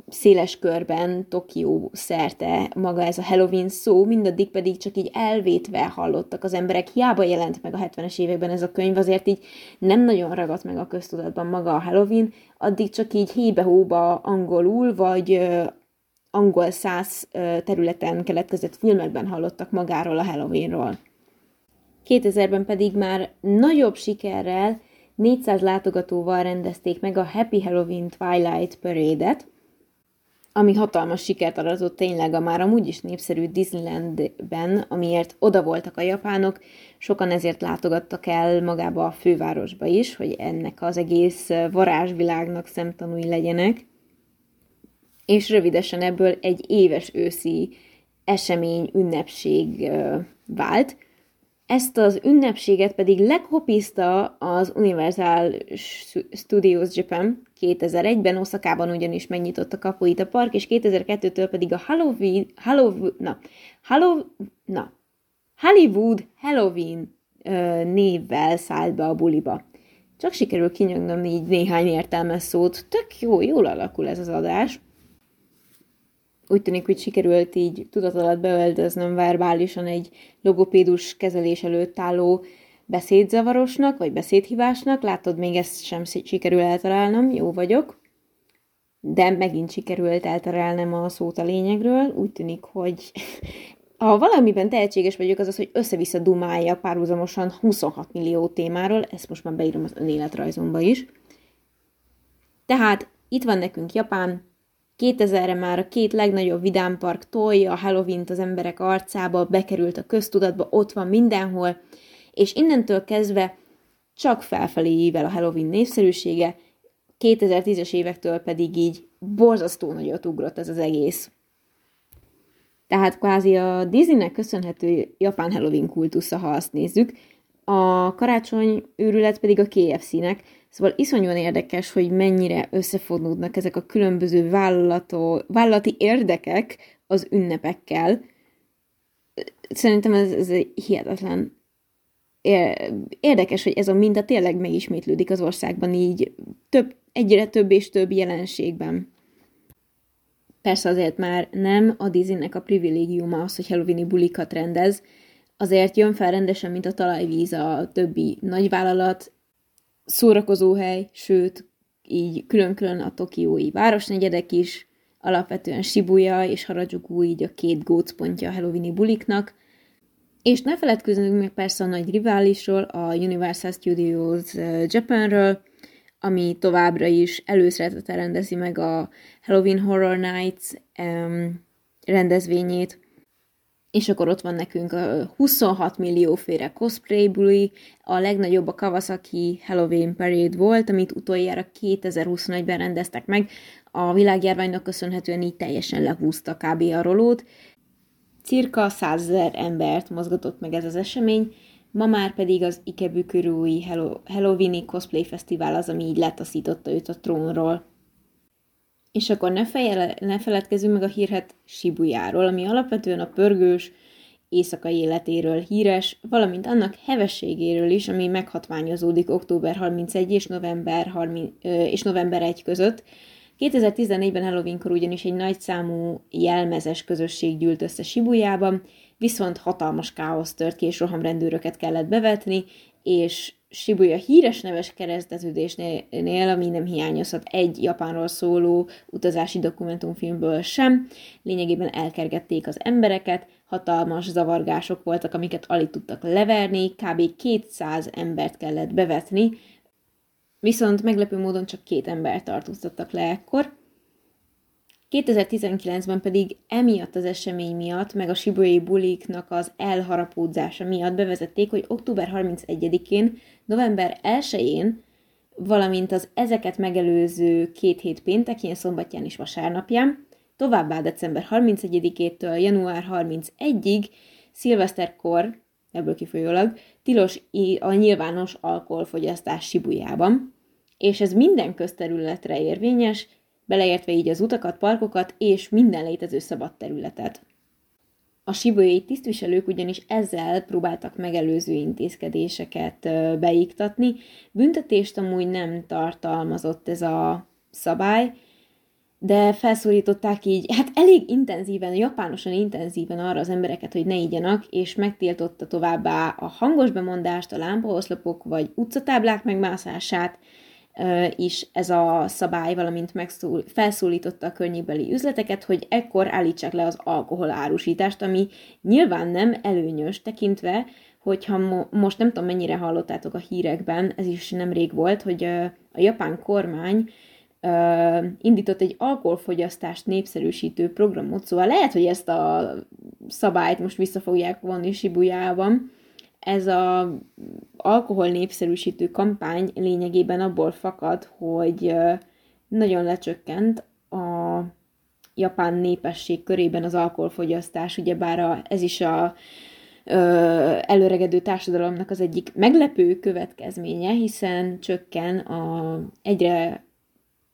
széles körben Tokió szerte maga ez a Halloween szó, mindaddig pedig csak így elvétve hallottak az emberek. Hiába jelent meg a 70-es években ez a könyv, azért így nem nagyon ragadt meg a köztudatban maga a Halloween, addig csak így hébe-hóba angolul, vagy angol száz területen keletkezett filmekben hallottak magáról a Halloweenról. 2000-ben pedig már nagyobb sikerrel 400 látogatóval rendezték meg a Happy Halloween Twilight Parade-et, ami hatalmas sikert aratott tényleg a már amúgy is népszerű Disneylandben, amiért oda voltak a japánok, sokan ezért látogattak el magába a fővárosba is, hogy ennek az egész varázsvilágnak szemtanúi legyenek és rövidesen ebből egy éves őszi esemény, ünnepség vált. Ezt az ünnepséget pedig leghopizta az Universal Studios Japan 2001-ben, Oszakában ugyanis megnyitott a kapuit a park, és 2002-től pedig a Halloween, Halloween, na, Halloween, na, Hollywood Halloween névvel szállt be a buliba. Csak sikerül kinyögnöm így néhány értelmes szót. Tök jó, jól alakul ez az adás úgy tűnik, hogy sikerült így tudat alatt beöltöznöm verbálisan egy logopédus kezelés előtt álló beszédzavarosnak, vagy beszédhívásnak. Látod, még ezt sem sikerül eltalálnom, jó vagyok. De megint sikerült elterelnem a szót a lényegről. Úgy tűnik, hogy ha valamiben tehetséges vagyok, az az, hogy össze-vissza dumálja párhuzamosan 26 millió témáról, ezt most már beírom az önéletrajzomba is. Tehát itt van nekünk Japán, 2000-re már a két legnagyobb vidámpark tolja a halloween az emberek arcába, bekerült a köztudatba, ott van mindenhol, és innentől kezdve csak felfelé ível a Halloween népszerűsége, 2010-es évektől pedig így borzasztó nagyot ugrott ez az egész. Tehát kvázi a Disneynek köszönhető japán Halloween kultusza, ha azt nézzük, a karácsony őrület pedig a KFC-nek, Szóval iszonyúan érdekes, hogy mennyire összefonódnak ezek a különböző vállalati érdekek az ünnepekkel. Szerintem ez, ez hihetetlen érdekes, hogy ez a minta tényleg megismétlődik az országban így több, egyre több és több jelenségben. Persze azért már nem a Disneynek a privilégiuma az, hogy Halloweeni bulikat rendez, azért jön fel rendesen, mint a talajvíz a többi nagyvállalat, szórakozóhely, sőt, így külön-külön a tokiói városnegyedek is, alapvetően Shibuya és Harajuku így a két gócpontja a Halloweeni buliknak, és ne feledkezzünk meg persze a nagy riválisról, a Universal Studios Japanről, ami továbbra is előszeretettel rendezi meg a Halloween Horror Nights um, rendezvényét, és akkor ott van nekünk a 26 millió féle cosplay buli, a legnagyobb a Kawasaki Halloween Parade volt, amit utoljára 2021-ben rendeztek meg, a világjárványnak köszönhetően így teljesen lehúzta kb. a rolót. Cirka 100 ezer embert mozgatott meg ez az esemény, ma már pedig az Ikebukuri Halloweeni Cosplay Fesztivál az, ami így letaszította őt a trónról. És akkor ne, fejele, ne feledkezzünk meg a hírhet Sibujáról, ami alapvetően a pörgős, éjszakai életéről híres, valamint annak hevességéről is, ami meghatványozódik október 31 és november, 30, és november 1 között. 2014-ben Halloweenkor ugyanis egy nagy számú jelmezes közösség gyűlt össze Sibujában, viszont hatalmas káosz tört ki, és rohamrendőröket kellett bevetni, és Shibuya híres neves kereszteződésnél, ami nem hiányozhat egy Japánról szóló utazási dokumentumfilmből sem, lényegében elkergették az embereket, hatalmas zavargások voltak, amiket alig tudtak leverni, kb. 200 embert kellett bevetni, viszont meglepő módon csak két embert tartóztattak le ekkor, 2019-ben pedig emiatt az esemény miatt, meg a Shibui buliknak az elharapódzása miatt bevezették, hogy október 31-én, november 1-én, valamint az ezeket megelőző két hét péntekén, szombatján és vasárnapján, továbbá december 31-től január 31-ig, szilveszterkor, ebből kifolyólag, tilos a nyilvános alkoholfogyasztás Sibujában, és ez minden közterületre érvényes, beleértve így az utakat, parkokat és minden létező szabad területet. A sibójai tisztviselők ugyanis ezzel próbáltak megelőző intézkedéseket beiktatni. Büntetést amúgy nem tartalmazott ez a szabály, de felszólították így, hát elég intenzíven, japánosan intenzíven arra az embereket, hogy ne igyanak, és megtiltotta továbbá a hangos bemondást, a lámpaoszlopok vagy utcatáblák megmászását, is ez a szabály, valamint megszól, felszólította a környékbeli üzleteket, hogy ekkor állítsák le az alkohol árusítást, ami nyilván nem előnyös, tekintve, hogyha mo- most nem tudom mennyire hallottátok a hírekben, ez is nemrég volt, hogy a japán kormány indított egy alkoholfogyasztást népszerűsítő programot, szóval lehet, hogy ezt a szabályt most vissza fogják vonni Sibujában, ez a alkohol népszerűsítő kampány lényegében abból fakad, hogy nagyon lecsökkent a japán népesség körében az alkoholfogyasztás, ugyebár ez is a ö, előregedő társadalomnak az egyik meglepő következménye, hiszen csökken a, egyre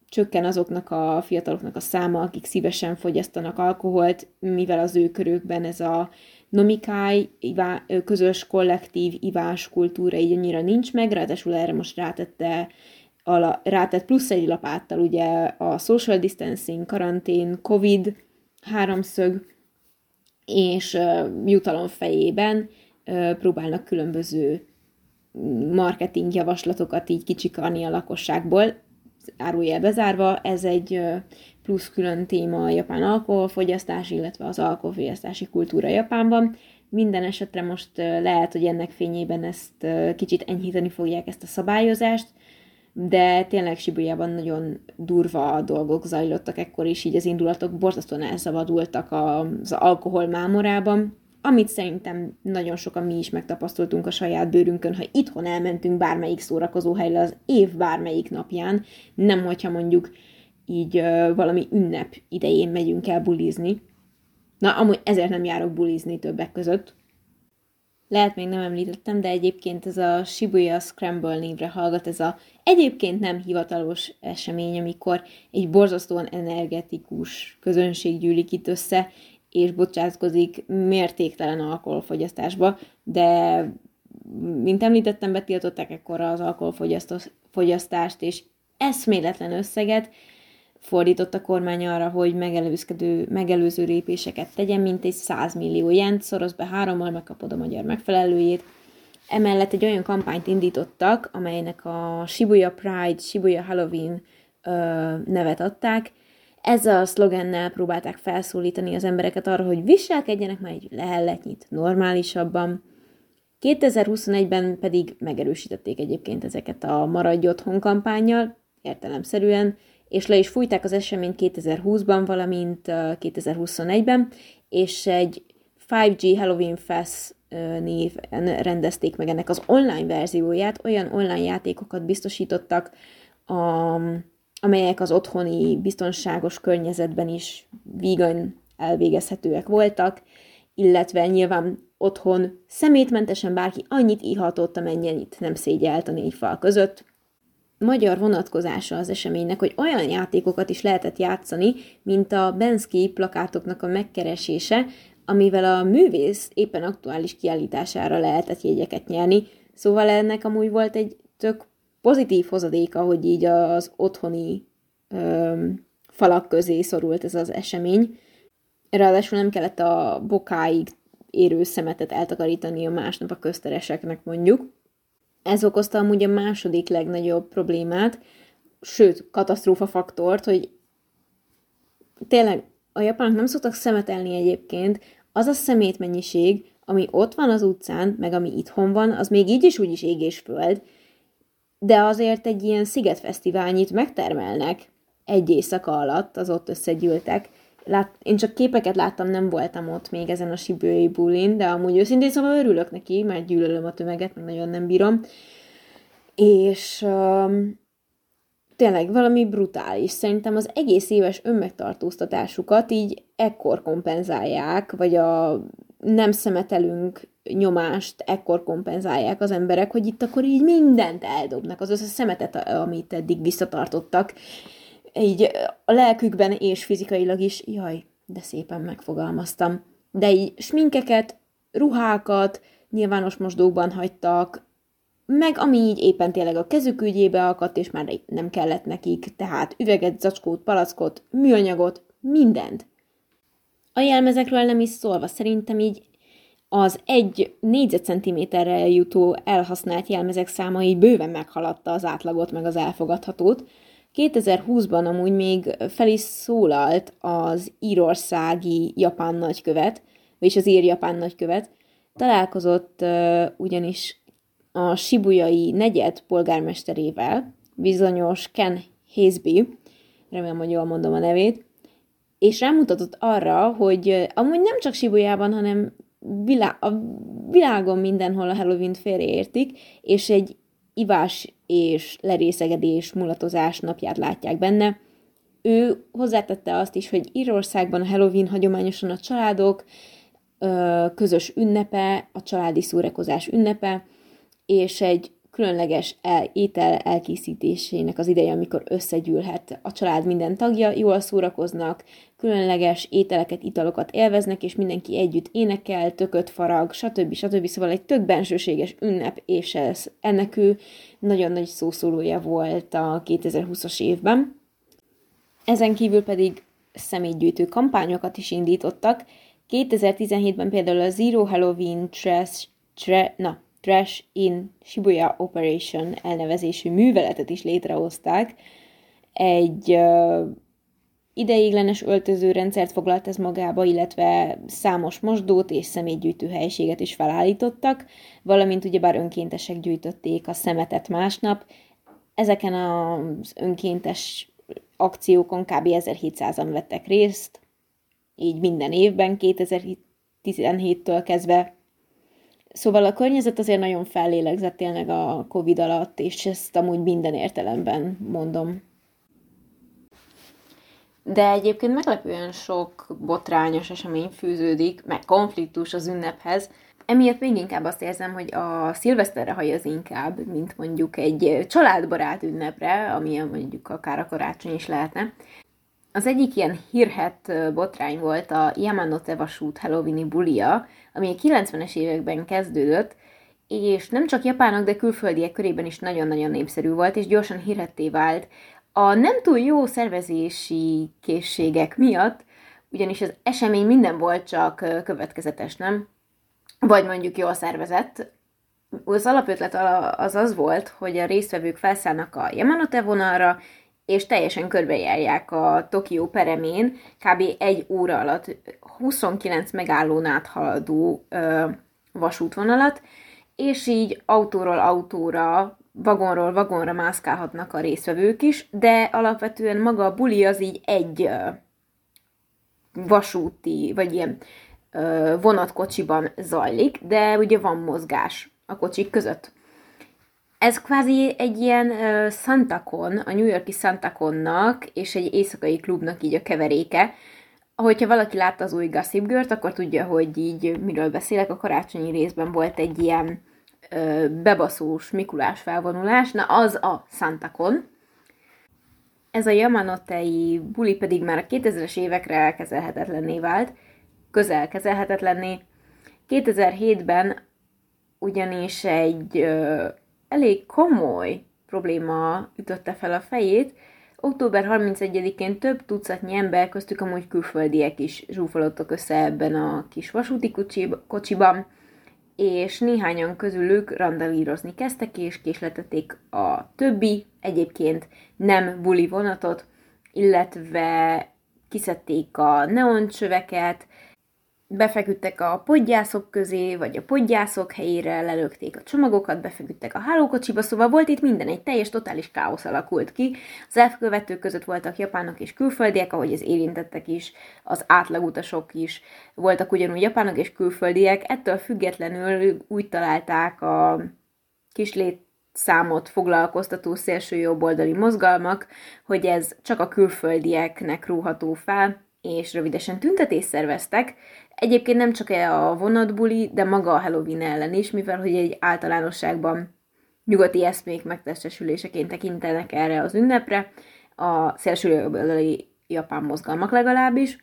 csökken azoknak a fiataloknak a száma, akik szívesen fogyasztanak alkoholt, mivel az ő körükben ez a nomikáj, ivá, közös kollektív ivás kultúra így annyira nincs meg, ráadásul erre most rátette ala, rátett plusz egy lapáttal ugye a social distancing, karantén, covid háromszög, és uh, jutalom fejében uh, próbálnak különböző marketing javaslatokat így kicsikarni a lakosságból, árulja bezárva, ez egy plusz külön téma a japán alkoholfogyasztás, illetve az alkoholfogyasztási kultúra Japánban. Minden esetre most lehet, hogy ennek fényében ezt kicsit enyhíteni fogják ezt a szabályozást, de tényleg Sibujában nagyon durva dolgok zajlottak ekkor is, így az indulatok borzasztóan elszabadultak az alkohol mámorában, amit szerintem nagyon sokan mi is megtapasztaltunk a saját bőrünkön, ha itthon elmentünk bármelyik szórakozó helyre az év bármelyik napján, nem hogyha mondjuk így uh, valami ünnep idején megyünk el bulizni. Na, amúgy ezért nem járok bulizni többek között. Lehet még nem említettem, de egyébként ez a Shibuya Scramble névre hallgat, ez a egyébként nem hivatalos esemény, amikor egy borzasztóan energetikus közönség gyűlik itt össze, és bocsátkozik mértéktelen alkoholfogyasztásba, de mint említettem, betiltották ekkor az alkoholfogyasztást, és eszméletlen összeget fordított a kormány arra, hogy megelőzkedő, megelőző lépéseket tegyen, mint egy 100 millió jent, szoroz be hárommal, megkapod a magyar megfelelőjét. Emellett egy olyan kampányt indítottak, amelynek a Shibuya Pride, Shibuya Halloween ö, nevet adták, ezzel a szlogennel próbálták felszólítani az embereket arra, hogy viselkedjenek már egy lehelletnyit normálisabban. 2021-ben pedig megerősítették egyébként ezeket a Maradj Otthon kampányjal, értelemszerűen, és le is fújták az eseményt 2020-ban, valamint 2021-ben, és egy 5G Halloween Fest néven rendezték meg ennek az online verzióját, olyan online játékokat biztosítottak amelyek az otthoni biztonságos környezetben is vígan elvégezhetőek voltak, illetve nyilván otthon szemétmentesen bárki annyit ihatott, amennyit nem szégyelt a négy fal között. Magyar vonatkozása az eseménynek, hogy olyan játékokat is lehetett játszani, mint a Bensky plakátoknak a megkeresése, amivel a művész éppen aktuális kiállítására lehetett jegyeket nyerni, szóval ennek amúgy volt egy tök pozitív hozadéka, hogy így az otthoni ö, falak közé szorult ez az esemény. Ráadásul nem kellett a bokáig érő szemetet eltakarítani a másnap a köztereseknek mondjuk. Ez okozta amúgy a második legnagyobb problémát, sőt, katasztrófa faktort, hogy tényleg a japánok nem szoktak szemetelni egyébként, az a szemétmennyiség, ami ott van az utcán, meg ami itthon van, az még így is úgyis ég és de azért egy ilyen szigetfesztiválnyit megtermelnek egy éjszaka alatt, az ott összegyűltek. Lát, én csak képeket láttam, nem voltam ott még ezen a Sibői bulin, de amúgy őszintén szóval örülök neki, mert gyűlölöm a tömeget, meg nagyon nem bírom. És um, tényleg valami brutális. Szerintem az egész éves önmegtartóztatásukat így ekkor kompenzálják, vagy a nem szemetelünk nyomást ekkor kompenzálják az emberek, hogy itt akkor így mindent eldobnak, az összes szemetet, amit eddig visszatartottak, így a lelkükben és fizikailag is, jaj, de szépen megfogalmaztam. De így sminkeket, ruhákat nyilvános mosdókban hagytak, meg ami így éppen tényleg a kezük ügyébe akadt, és már nem kellett nekik, tehát üveget, zacskót, palackot, műanyagot, mindent. A jelmezekről nem is szólva, szerintem így az egy négyzetcentiméterre jutó elhasznált jelmezek száma így bőven meghaladta az átlagot, meg az elfogadhatót. 2020-ban amúgy még fel is szólalt az írországi japán nagykövet, vagyis az ír-japán nagykövet, találkozott uh, ugyanis a Sibujai negyed polgármesterével, bizonyos Ken Hazeby, remélem, hogy jól mondom a nevét, és rámutatott arra, hogy amúgy nem csak Sibujában, hanem vilá- a világon mindenhol a Halloween félreértik, és egy ivás és lerészegedés, mulatozás napját látják benne. Ő hozzátette azt is, hogy Írországban Halloween hagyományosan a családok közös ünnepe, a családi szórakozás ünnepe, és egy különleges el, étel elkészítésének az ideje, amikor összegyűlhet a család minden tagja, jól szórakoznak, különleges ételeket, italokat élveznek, és mindenki együtt énekel, tököt farag, stb. stb. Szóval egy tök bensőséges ünnep, és ez, ennek ő nagyon nagy szószólója volt a 2020-as évben. Ezen kívül pedig személygyűjtő kampányokat is indítottak. 2017-ben például a Zero Halloween Trash, tra, na, Trash in Shibuya Operation elnevezésű műveletet is létrehozták. Egy uh, ideiglenes öltözőrendszert foglalt ez magába, illetve számos mosdót és szemétgyűjtő helyiséget is felállítottak, valamint ugyebár önkéntesek gyűjtötték a szemetet másnap. Ezeken az önkéntes akciókon kb. 1700-an vettek részt, így minden évben 2017-től kezdve Szóval a környezet azért nagyon fellélegzett tényleg a Covid alatt, és ezt amúgy minden értelemben mondom. De egyébként meglepően sok botrányos esemény fűződik, meg konfliktus az ünnephez. Emiatt még inkább azt érzem, hogy a szilveszterre hajaz inkább, mint mondjuk egy családbarát ünnepre, amilyen mondjuk akár a karácsony is lehetne. Az egyik ilyen hírhet botrány volt a Yamanote vasút Halloweeni bulia, ami a 90-es években kezdődött, és nem csak japánok, de külföldiek körében is nagyon-nagyon népszerű volt, és gyorsan hírhetté vált a nem túl jó szervezési készségek miatt, ugyanis az esemény minden volt csak következetes, nem? Vagy mondjuk jól szervezett. Az alapötlet az az volt, hogy a résztvevők felszállnak a Yamanote vonalra, és teljesen körbejárják a Tokió peremén, kb. egy óra alatt 29 megállón át haladó ö, vasútvonalat, és így autóról autóra, vagonról vagonra mászkálhatnak a résztvevők is, de alapvetően maga a buli az így egy ö, vasúti, vagy ilyen ö, vonatkocsiban zajlik, de ugye van mozgás a kocsik között. Ez kvázi egy ilyen uh, Santacon, a New Yorki Santaconnak és egy éjszakai klubnak így a keveréke. Ahogyha valaki látta az új Gossip Girl-t, akkor tudja, hogy így miről beszélek. A karácsonyi részben volt egy ilyen uh, bebaszós Mikulás felvonulás, na az a Santacon. Ez a Yamanotei buli pedig már a 2000-es évekre elkezelhetetlenné vált, közel kezelhetetlenné. 2007-ben ugyanis egy uh, elég komoly probléma ütötte fel a fejét. Október 31-én több tucatnyi ember, köztük amúgy külföldiek is zsúfolottak össze ebben a kis vasúti kocsiban, és néhányan közülük randalírozni kezdtek, és késletették a többi, egyébként nem buli vonatot, illetve kiszedték a neoncsöveket, befeküdtek a podgyászok közé, vagy a podgyászok helyére, lelökték a csomagokat, befeküdtek a hálókocsiba, szóval volt itt minden, egy teljes, totális káosz alakult ki. Az elkövetők között voltak japánok és külföldiek, ahogy az érintettek is, az átlagutasok is voltak ugyanúgy japánok és külföldiek, ettől függetlenül úgy találták a kislét számot foglalkoztató szélső jobboldali mozgalmak, hogy ez csak a külföldieknek rúható fel, és rövidesen tüntetést szerveztek, Egyébként nem csak a vonatbuli, de maga a Halloween ellen is, mivel hogy egy általánosságban nyugati eszmék megtestesüléseként tekintenek erre az ünnepre, a szélsőjobboldali japán mozgalmak legalábbis,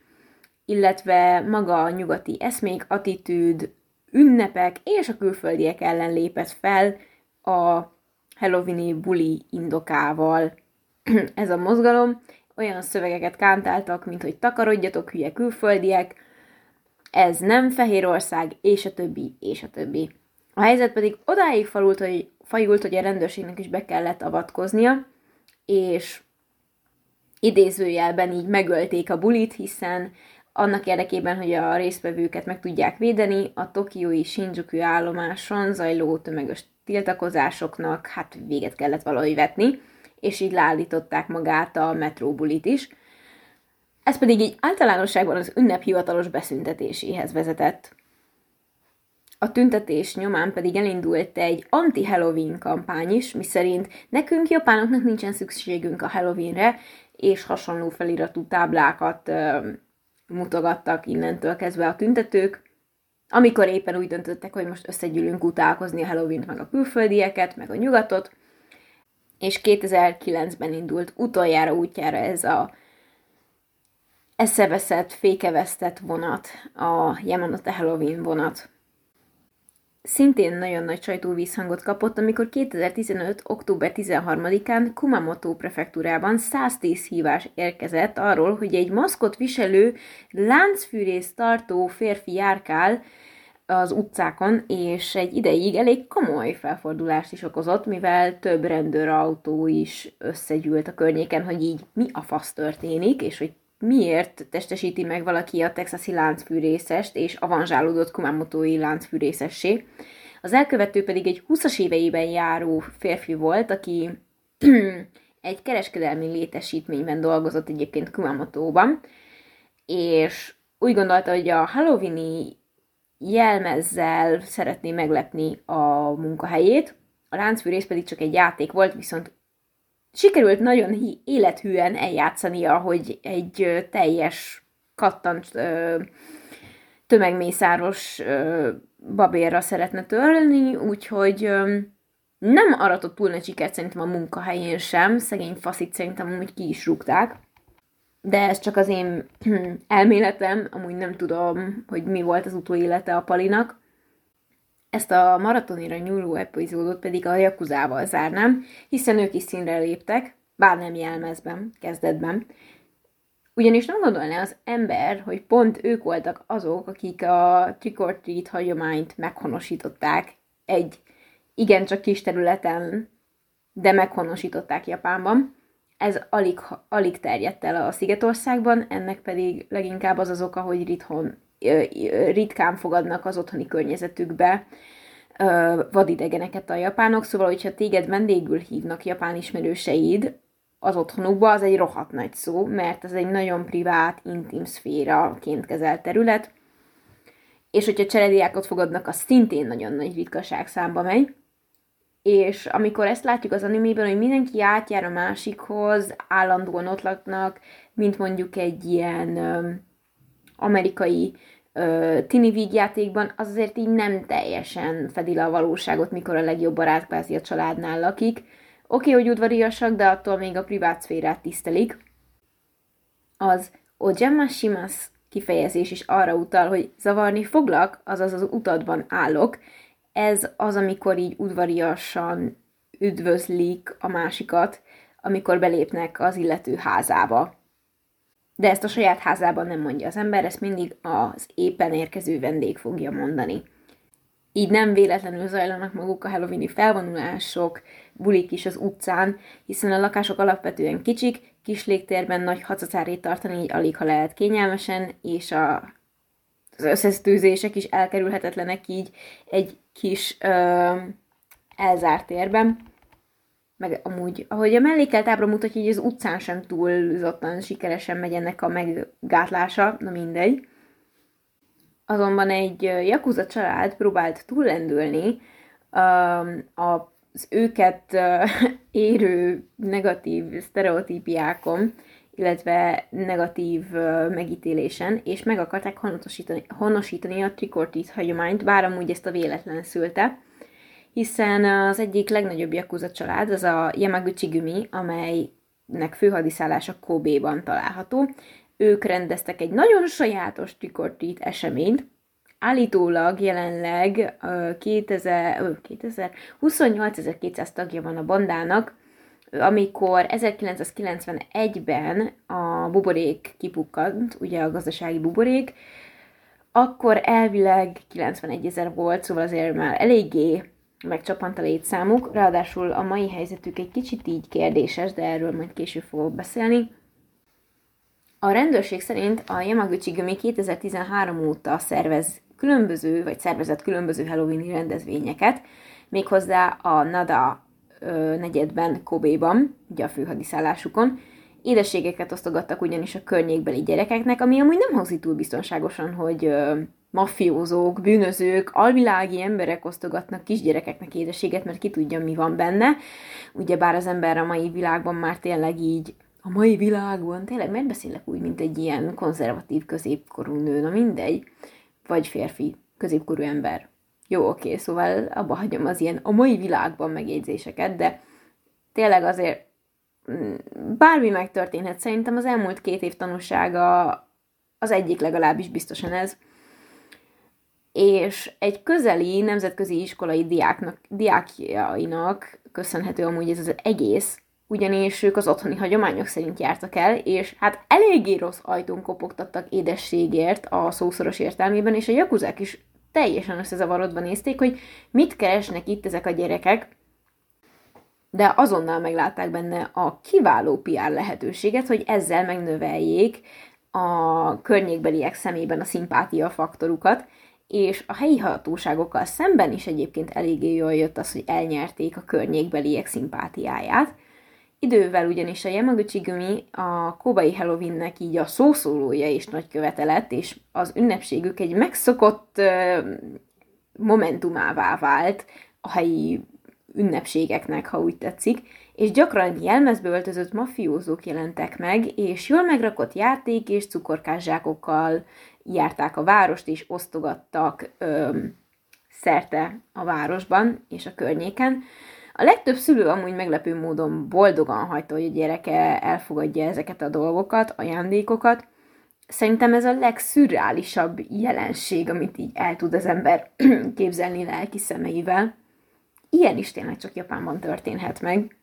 illetve maga a nyugati eszmék, attitűd, ünnepek és a külföldiek ellen lépett fel a Halloweeni buli indokával. Ez a mozgalom olyan szövegeket kántáltak, mint hogy takarodjatok, hülye külföldiek, ez nem Fehérország, és a többi, és a többi. A helyzet pedig odáig falult, hogy, fajult, hogy a rendőrségnek is be kellett avatkoznia, és idézőjelben így megölték a bulit, hiszen annak érdekében, hogy a résztvevőket meg tudják védeni, a tokiói Shinjuku állomáson zajló tömeges tiltakozásoknak hát véget kellett valahogy vetni, és így leállították magát a metróbulit is, ez pedig így általánosságban az ünnep hivatalos beszüntetéséhez vezetett. A tüntetés nyomán pedig elindult egy anti-Halloween kampány is, miszerint nekünk japánoknak nincsen szükségünk a Halloweenre, és hasonló feliratú táblákat ö, mutogattak innentől kezdve a tüntetők, amikor éppen úgy döntöttek, hogy most összegyűlünk utálkozni a Halloween-t, meg a külföldieket, meg a nyugatot, és 2009-ben indult utoljára útjára ez a eszeveszett, fékevesztett vonat, a Yamanote Halloween vonat. Szintén nagyon nagy sajtóvízhangot kapott, amikor 2015. október 13-án Kumamoto prefektúrában 110 hívás érkezett arról, hogy egy maszkot viselő, láncfűrész tartó férfi járkál az utcákon, és egy ideig elég komoly felfordulást is okozott, mivel több rendőrautó is összegyűlt a környéken, hogy így mi a fasz történik, és hogy miért testesíti meg valaki a texasi láncfűrészest és avanzsálódott kumamotói láncfűrészessé. Az elkövető pedig egy 20-as éveiben járó férfi volt, aki egy kereskedelmi létesítményben dolgozott egyébként Kumamotóban, és úgy gondolta, hogy a Halloweeni jelmezzel szeretné meglepni a munkahelyét, a láncfűrész pedig csak egy játék volt, viszont sikerült nagyon élethűen eljátszania, hogy egy teljes kattant tömegmészáros babérra szeretne törni, úgyhogy nem aratott túl nagy sikert szerintem a munkahelyén sem, szegény faszit szerintem amúgy ki is rúgták. De ez csak az én elméletem, amúgy nem tudom, hogy mi volt az utóélete a Palinak. Ezt a maratonira nyúló epizódot pedig a Jakuzával zárnám, hiszen ők is színre léptek, bár nem jelmezben, kezdetben. Ugyanis nem gondolná az ember, hogy pont ők voltak azok, akik a trick or treat hagyományt meghonosították egy igencsak kis területen, de meghonosították Japánban. Ez alig, alig terjedt el a Szigetországban, ennek pedig leginkább az az oka, hogy ritthon ritkán fogadnak az otthoni környezetükbe vadidegeneket a japánok, szóval, hogyha téged vendégül hívnak japán ismerőseid az otthonukba, az egy rohadt nagy szó, mert ez egy nagyon privát, intim szféraként kezelt terület, és hogyha cserediákot fogadnak, az szintén nagyon nagy ritkaság számba megy. És amikor ezt látjuk az animében, hogy mindenki átjár a másikhoz, állandóan ott laknak, mint mondjuk egy ilyen amerikai ö, tini vígjátékban, az azért így nem teljesen fedi le a valóságot, mikor a legjobb barát kvázi a családnál lakik. Oké, okay, hogy udvariasak, de attól még a privát szférát tisztelik. Az ojama shimas kifejezés is arra utal, hogy zavarni foglak, azaz az utadban állok. Ez az, amikor így udvariasan üdvözlik a másikat, amikor belépnek az illető házába de ezt a saját házában nem mondja az ember, ezt mindig az éppen érkező vendég fogja mondani. így nem véletlenül zajlanak maguk a halloweeni felvonulások, bulik is az utcán, hiszen a lakások alapvetően kicsik, kis légtérben nagy hacacárét tartani így alig, ha lehet kényelmesen, és a, az összesztőzések is elkerülhetetlenek így egy kis ö, elzárt térben. Meg amúgy, ahogy a mellékelt ábra mutatja, hogy az utcán sem túlzottan sikeresen megy ennek a meggátlása, na mindegy. Azonban egy Yakuza család próbált túllendülni az őket érő negatív sztereotípiákon, illetve negatív megítélésen, és meg akarták honosítani, honosítani a trikortit hagyományt, bár amúgy ezt a véletlen szülte, hiszen az egyik legnagyobb Yakuza család, az a Yamaguchi Gumi, amelynek főhadiszállása Kobe-ban található, ők rendeztek egy nagyon sajátos trikortít eseményt, állítólag jelenleg 2000, 2000, 28.200 tagja van a bandának, amikor 1991-ben a buborék kipukkant, ugye a gazdasági buborék, akkor elvileg 91 ezer volt, szóval azért már eléggé megcsapant a létszámuk, ráadásul a mai helyzetük egy kicsit így kérdéses, de erről majd később fogok beszélni. A rendőrség szerint a Yamaguchi Gumi 2013 óta szervez különböző, vagy szervezett különböző Halloweeni rendezvényeket, méghozzá a Nada negyedben, Kobe-ban, ugye a főhadiszállásukon. Édességeket osztogattak ugyanis a környékbeli gyerekeknek, ami amúgy nem hangzik túl biztonságosan, hogy ö, mafiózók, bűnözők, alvilági emberek osztogatnak kisgyerekeknek édességet, mert ki tudja, mi van benne. Ugyebár az ember a mai világban már tényleg így a mai világban, tényleg miért beszélek úgy, mint egy ilyen konzervatív középkorú nő, na mindegy, vagy férfi, középkorú ember. Jó, oké, szóval abba hagyom az ilyen a mai világban megjegyzéseket, de tényleg azért mm, bármi megtörténhet, szerintem az elmúlt két év tanúsága az egyik legalábbis biztosan ez, és egy közeli nemzetközi iskolai diáknak, diákjainak köszönhető amúgy ez az egész, ugyanis ők az otthoni hagyományok szerint jártak el, és hát eléggé rossz ajtón kopogtattak édességért a szószoros értelmében, és a jakuzák is teljesen összezavarodva nézték, hogy mit keresnek itt ezek a gyerekek, de azonnal meglátták benne a kiváló PR lehetőséget, hogy ezzel megnöveljék a környékbeliek szemében a szimpátia faktorukat, és a helyi hatóságokkal szemben is egyébként eléggé jól jött az, hogy elnyerték a környékbeliek szimpátiáját. Idővel ugyanis a Yamaguchi Gumi a kobai Halloweennek így a szószólója is nagy követelet, és az ünnepségük egy megszokott momentumává vált a helyi ünnepségeknek, ha úgy tetszik, és gyakran jelmezbe öltözött mafiózók jelentek meg, és jól megrakott játék és cukorkászsákokkal járták a várost, és osztogattak ö, szerte a városban és a környéken. A legtöbb szülő amúgy meglepő módon boldogan hagyta, hogy a gyereke elfogadja ezeket a dolgokat, ajándékokat. Szerintem ez a legszürreálisabb jelenség, amit így el tud az ember képzelni lelki szemeivel. Ilyen is tényleg csak Japánban történhet meg.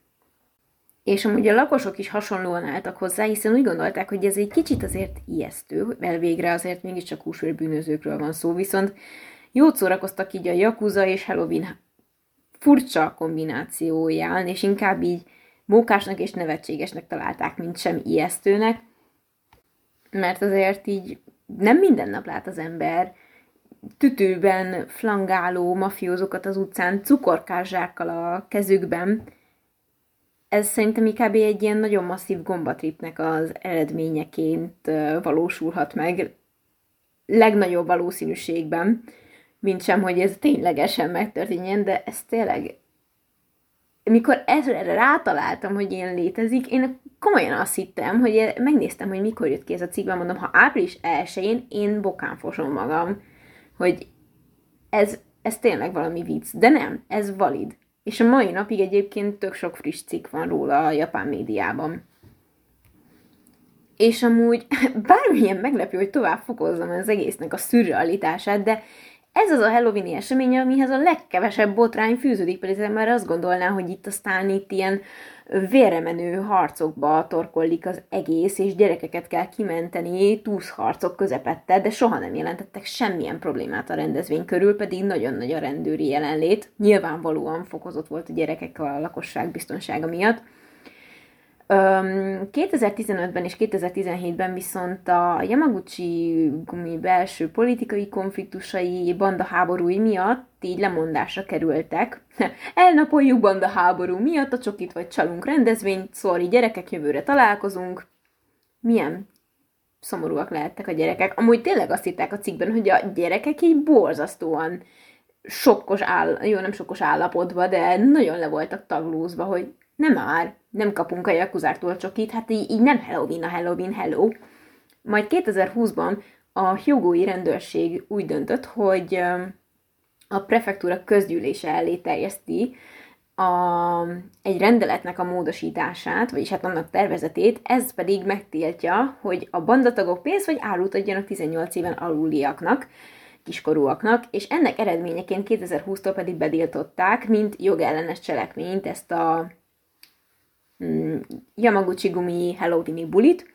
És amúgy a lakosok is hasonlóan álltak hozzá, hiszen úgy gondolták, hogy ez egy kicsit azért ijesztő, mert végre azért mégiscsak bűnözőkről van szó, viszont jót szórakoztak így a Yakuza és Halloween furcsa kombinációján, és inkább így mókásnak és nevetségesnek találták, mint sem ijesztőnek, mert azért így nem minden nap lát az ember tütőben flangáló mafiózokat az utcán cukorkázsákkal a kezükben, ez szerintem inkább egy ilyen nagyon masszív gombatripnek az eredményeként valósulhat meg legnagyobb valószínűségben, mint sem, hogy ez ténylegesen megtörténjen, de ez tényleg mikor ezre rátaláltam, hogy ilyen létezik, én komolyan azt hittem, hogy megnéztem, hogy mikor jött ki ez a cikk, mondom, ha április 1-én én bokán fosom magam, hogy ez, ez tényleg valami vicc. De nem, ez valid. És a mai napig egyébként tök sok friss cikk van róla a japán médiában. És amúgy bármilyen meglepő, hogy tovább fokozzam az egésznek a szürrealitását, de ez az a Halloweeni esemény, amihez a legkevesebb botrány fűződik, pedig már azt gondolná, hogy itt aztán itt ilyen vérremenő harcokba torkollik az egész, és gyerekeket kell kimenteni túszharcok közepette, de soha nem jelentettek semmilyen problémát a rendezvény körül, pedig nagyon nagy a rendőri jelenlét. Nyilvánvalóan fokozott volt a gyerekek a lakosság biztonsága miatt. 2015-ben és 2017-ben viszont a Yamaguchi gumi belső politikai konfliktusai, bandaháborúi miatt így lemondásra kerültek. Elnapoljuk bandaháború miatt a csokit vagy csalunk rendezvényt, szóri gyerekek, jövőre találkozunk. Milyen szomorúak lehettek a gyerekek. Amúgy tényleg azt hitták a cikkben, hogy a gyerekek így borzasztóan sokkos áll, jó, nem sokkos állapotban, de nagyon le voltak taglózva, hogy nem már, nem kapunk a Jakuzártól csokit, hát így, így nem Halloween a Halloween, hello. Majd 2020-ban a Hyogói rendőrség úgy döntött, hogy a prefektúra közgyűlése elé terjeszti a, egy rendeletnek a módosítását, vagyis hát annak tervezetét, ez pedig megtiltja, hogy a bandatagok pénzt vagy árut adjanak 18 éven aluliaknak, kiskorúaknak, és ennek eredményeként 2020-tól pedig bediltották, mint jogellenes cselekményt ezt a Yamaguchi gumi Halloweeni bulit.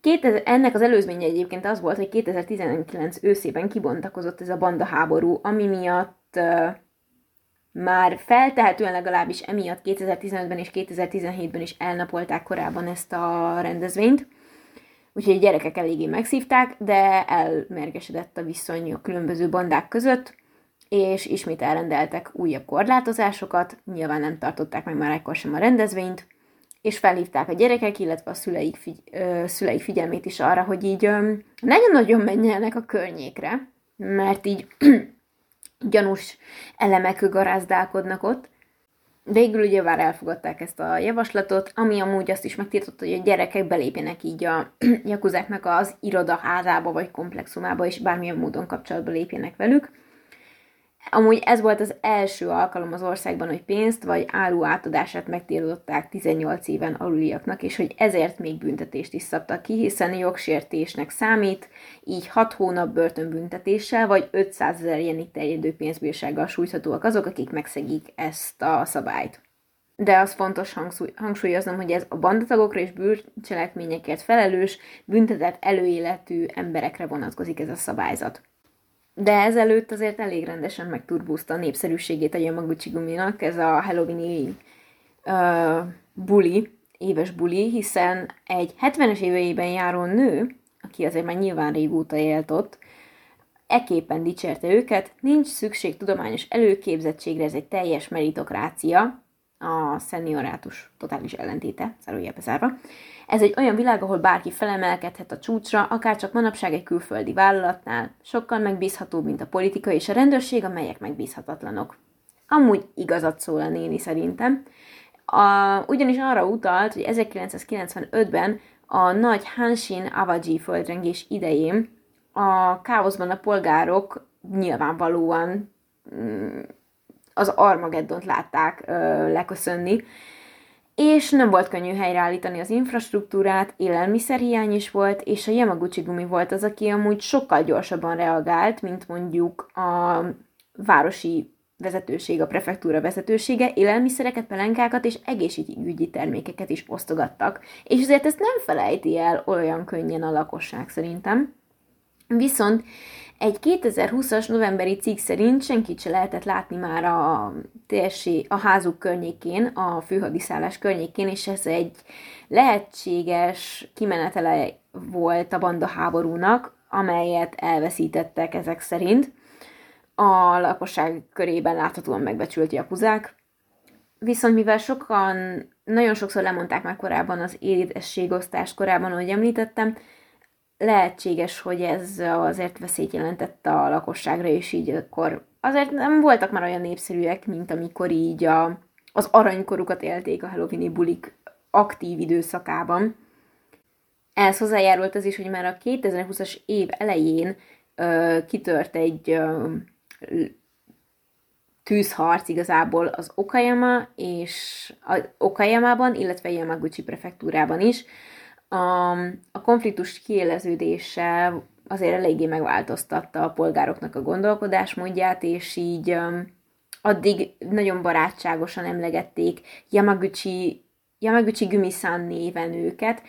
2000, ennek az előzménye egyébként az volt, hogy 2019 őszében kibontakozott ez a banda háború, ami miatt már feltehetően legalábbis emiatt 2015-ben és 2017-ben is elnapolták korábban ezt a rendezvényt. Úgyhogy a gyerekek eléggé megszívták, de elmergesedett a viszony a különböző bandák között és ismét elrendeltek újabb korlátozásokat, nyilván nem tartották meg már ekkor sem a rendezvényt, és felhívták a gyerekek, illetve a szüleik, figy- ö, szüleik figyelmét is arra, hogy így nagyon-nagyon menjenek a környékre, mert így gyanús elemek garázdálkodnak ott. Végül ugye már elfogadták ezt a javaslatot, ami amúgy azt is megtiltotta, hogy a gyerekek belépjenek így a jakuzáknak az irodaházába vagy komplexumába, és bármilyen módon kapcsolatba lépjenek velük Amúgy ez volt az első alkalom az országban, hogy pénzt vagy áru átadását megtiltották 18 éven aluliaknak, és hogy ezért még büntetést is szabtak ki, hiszen jogsértésnek számít, így 6 hónap börtönbüntetéssel vagy 500 ezer jenig terjedő pénzbírsággal sújthatóak azok, akik megszegik ezt a szabályt. De az fontos hangsúlyoznom, hogy ez a bandatagokra és bűncselekményekért felelős, büntetett előéletű emberekre vonatkozik ez a szabályzat. De ezelőtt azért elég rendesen megturbúzta a népszerűségét a Yamaguchi guminak, ez a Halloween uh, buli, éves buli, hiszen egy 70-es éveiben járó nő, aki azért már nyilván régóta élt ott, eképpen dicsérte őket, nincs szükség tudományos előképzettségre, ez egy teljes meritokrácia, a szeniorátus totális ellentéte, zárójelbe zárva. Ez egy olyan világ, ahol bárki felemelkedhet a csúcsra, akár csak manapság egy külföldi vállalatnál, sokkal megbízhatóbb, mint a politika és a rendőrség, amelyek megbízhatatlanok. Amúgy igazat szól a néni szerintem. A, ugyanis arra utalt, hogy 1995-ben a nagy Hanshin Avaji földrengés idején a káoszban a polgárok nyilvánvalóan mm, az Armageddont látták ö, leköszönni, és nem volt könnyű helyreállítani az infrastruktúrát, élelmiszerhiány is volt, és a Yamaguchi gumi volt az, aki amúgy sokkal gyorsabban reagált, mint mondjuk a városi vezetőség, a prefektúra vezetősége, élelmiszereket, pelenkákat és egészségügyi termékeket is osztogattak. És azért ezt nem felejti el olyan könnyen a lakosság szerintem. Viszont egy 2020-as novemberi cikk szerint senkit se lehetett látni már a térsé, a házuk környékén, a főhadiszállás környékén, és ez egy lehetséges kimenetele volt a banda háborúnak, amelyet elveszítettek ezek szerint. A lakosság körében láthatóan megbecsült jakuzák. Viszont mivel sokan, nagyon sokszor lemondták már korábban az édességosztás korábban, ahogy említettem, lehetséges, hogy ez azért veszélyt jelentett a lakosságra, és így akkor azért nem voltak már olyan népszerűek, mint amikor így a, az aranykorukat élték a Halloweeni bulik aktív időszakában. Ehhez hozzájárult az is, hogy már a 2020-as év elején ö, kitört egy ö, tűzharc igazából az Okayama és a Okayama-ban, illetve Yamaguchi prefektúrában is, a, a konfliktus kiéleződése azért eléggé megváltoztatta a polgároknak a gondolkodásmódját, és így addig nagyon barátságosan emlegették Yamaguchi, Yamaguchi Gumi-san néven őket.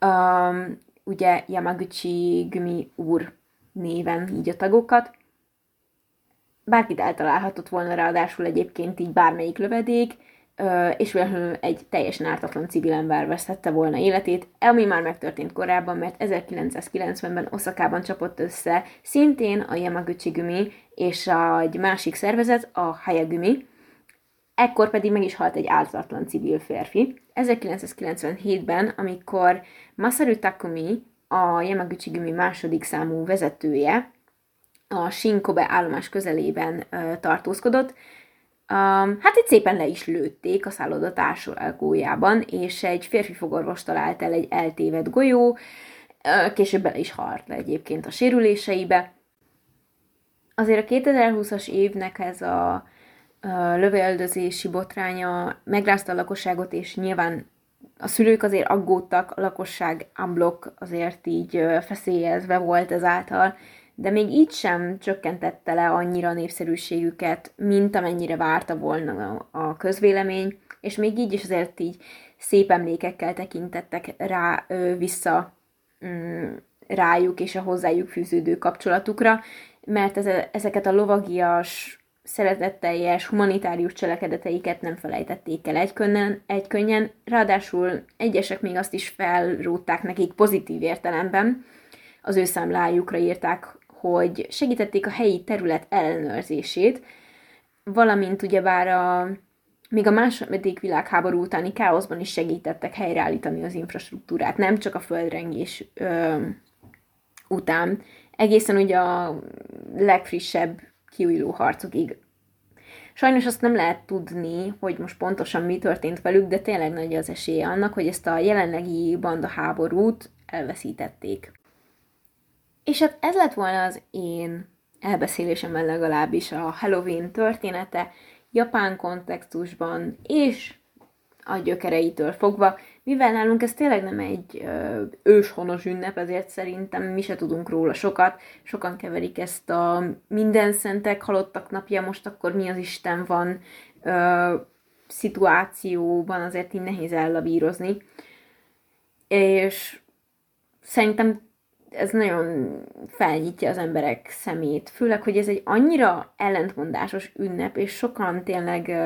Um, ugye Yamaguchi Gumi úr néven így a tagokat. Bárkit eltalálhatott volna ráadásul egyébként így bármelyik lövedék, és véletlenül egy teljesen ártatlan civil ember vesztette volna életét, ami már megtörtént korábban, mert 1990-ben Oszakában csapott össze szintén a Yamaguchi Gumi és egy másik szervezet, a Hayagumi, ekkor pedig meg is halt egy ártatlan civil férfi. 1997-ben, amikor Masaru Takumi, a Yamaguchi Gumi második számú vezetője, a Shinkobe állomás közelében tartózkodott, Um, hát itt szépen le is lőtték a szálloda társalgójában, és egy férfi fogorvos talált el egy eltévedt golyó, később bele is halt le egyébként a sérüléseibe. Azért a 2020-as évnek ez a, lövéldözési botránya megrázta a lakosságot, és nyilván a szülők azért aggódtak, a lakosság unblock azért így feszélyezve volt ezáltal, de még így sem csökkentette le annyira a népszerűségüket, mint amennyire várta volna a közvélemény, és még így is azért így szép emlékekkel tekintettek rá vissza mm, rájuk és a hozzájuk fűződő kapcsolatukra, mert ez, ezeket a lovagias, szeretetteljes, humanitárius cselekedeteiket nem felejtették el egykönnyen, egykönnyen, ráadásul egyesek még azt is felrótták nekik pozitív értelemben, az ő számlájukra írták, hogy segítették a helyi terület ellenőrzését, valamint ugyebár a, még a második világháború utáni káoszban is segítettek helyreállítani az infrastruktúrát, nem csak a földrengés ö, után, egészen ugye a legfrissebb kiújuló harcokig. Sajnos azt nem lehet tudni, hogy most pontosan mi történt velük, de tényleg nagy az esélye annak, hogy ezt a jelenlegi banda háborút elveszítették. És hát ez lett volna az én elbeszélésemmel legalábbis a Halloween története, japán kontextusban, és a gyökereitől fogva, mivel nálunk ez tényleg nem egy ö, őshonos ünnep, ezért szerintem mi se tudunk róla sokat. Sokan keverik ezt a minden szentek halottak napja, most akkor mi az Isten van ö, szituációban, azért így nehéz ellavírozni. És szerintem ez nagyon felnyitja az emberek szemét, főleg, hogy ez egy annyira ellentmondásos ünnep, és sokan tényleg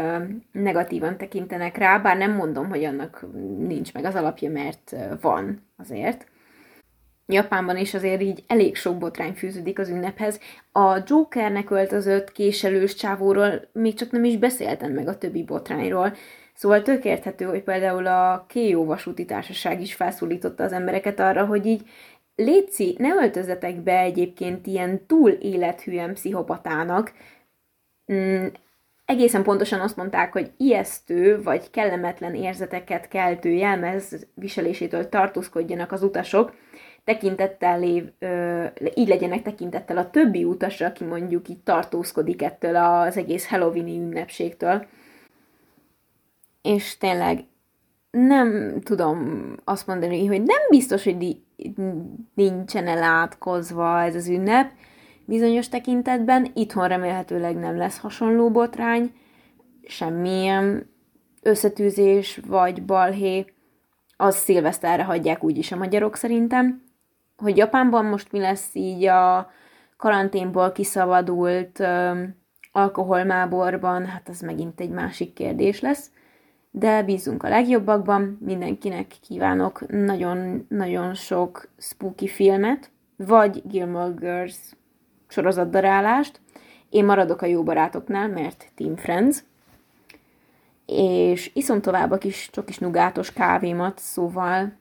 negatívan tekintenek rá, bár nem mondom, hogy annak nincs meg az alapja, mert van azért. Japánban is azért így elég sok botrány fűződik az ünnephez. A Jokernek öltözött késelős csávóról még csak nem is beszéltem meg a többi botrányról. Szóval tök érthető, hogy például a Kéjó vasúti társaság is felszólította az embereket arra, hogy így Léci, ne öltözetek be egyébként ilyen túl élethűen pszichopatának. Mm, egészen pontosan azt mondták, hogy ijesztő vagy kellemetlen érzeteket keltő jelmez viselésétől tartózkodjanak az utasok, tekintettel lév, ö, így legyenek tekintettel a többi utasra, aki mondjuk így tartózkodik ettől az egész Halloweeni ünnepségtől. És tényleg nem tudom azt mondani, hogy nem biztos, hogy nincsen elátkozva ez az ünnep bizonyos tekintetben. Itthon remélhetőleg nem lesz hasonló botrány, semmilyen összetűzés vagy balhé. Az szilveszterre hagyják úgyis a magyarok szerintem. Hogy Japánban most mi lesz így a karanténból kiszabadult ö, alkoholmáborban, hát az megint egy másik kérdés lesz de bízunk a legjobbakban, mindenkinek kívánok nagyon-nagyon sok spooky filmet, vagy Gilmore Girls sorozatdarálást. Én maradok a jó barátoknál, mert Team Friends, és iszom tovább a kis csokis nugátos kávémat, szóval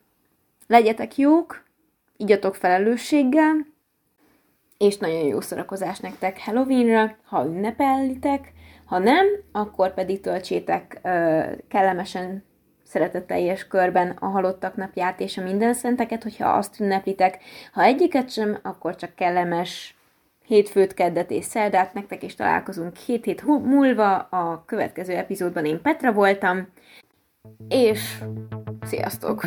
legyetek jók, igyatok felelősséggel, és nagyon jó szórakozás nektek Halloweenra, ha ünnepellitek, ha nem, akkor pedig töltsétek kellemesen szeretetteljes körben a halottak napját és a minden szenteket, hogyha azt ünneplitek. Ha egyiket sem, akkor csak kellemes hétfőt, keddet és szerdát nektek, és találkozunk hét hét múlva. A következő epizódban én Petra voltam, és sziasztok!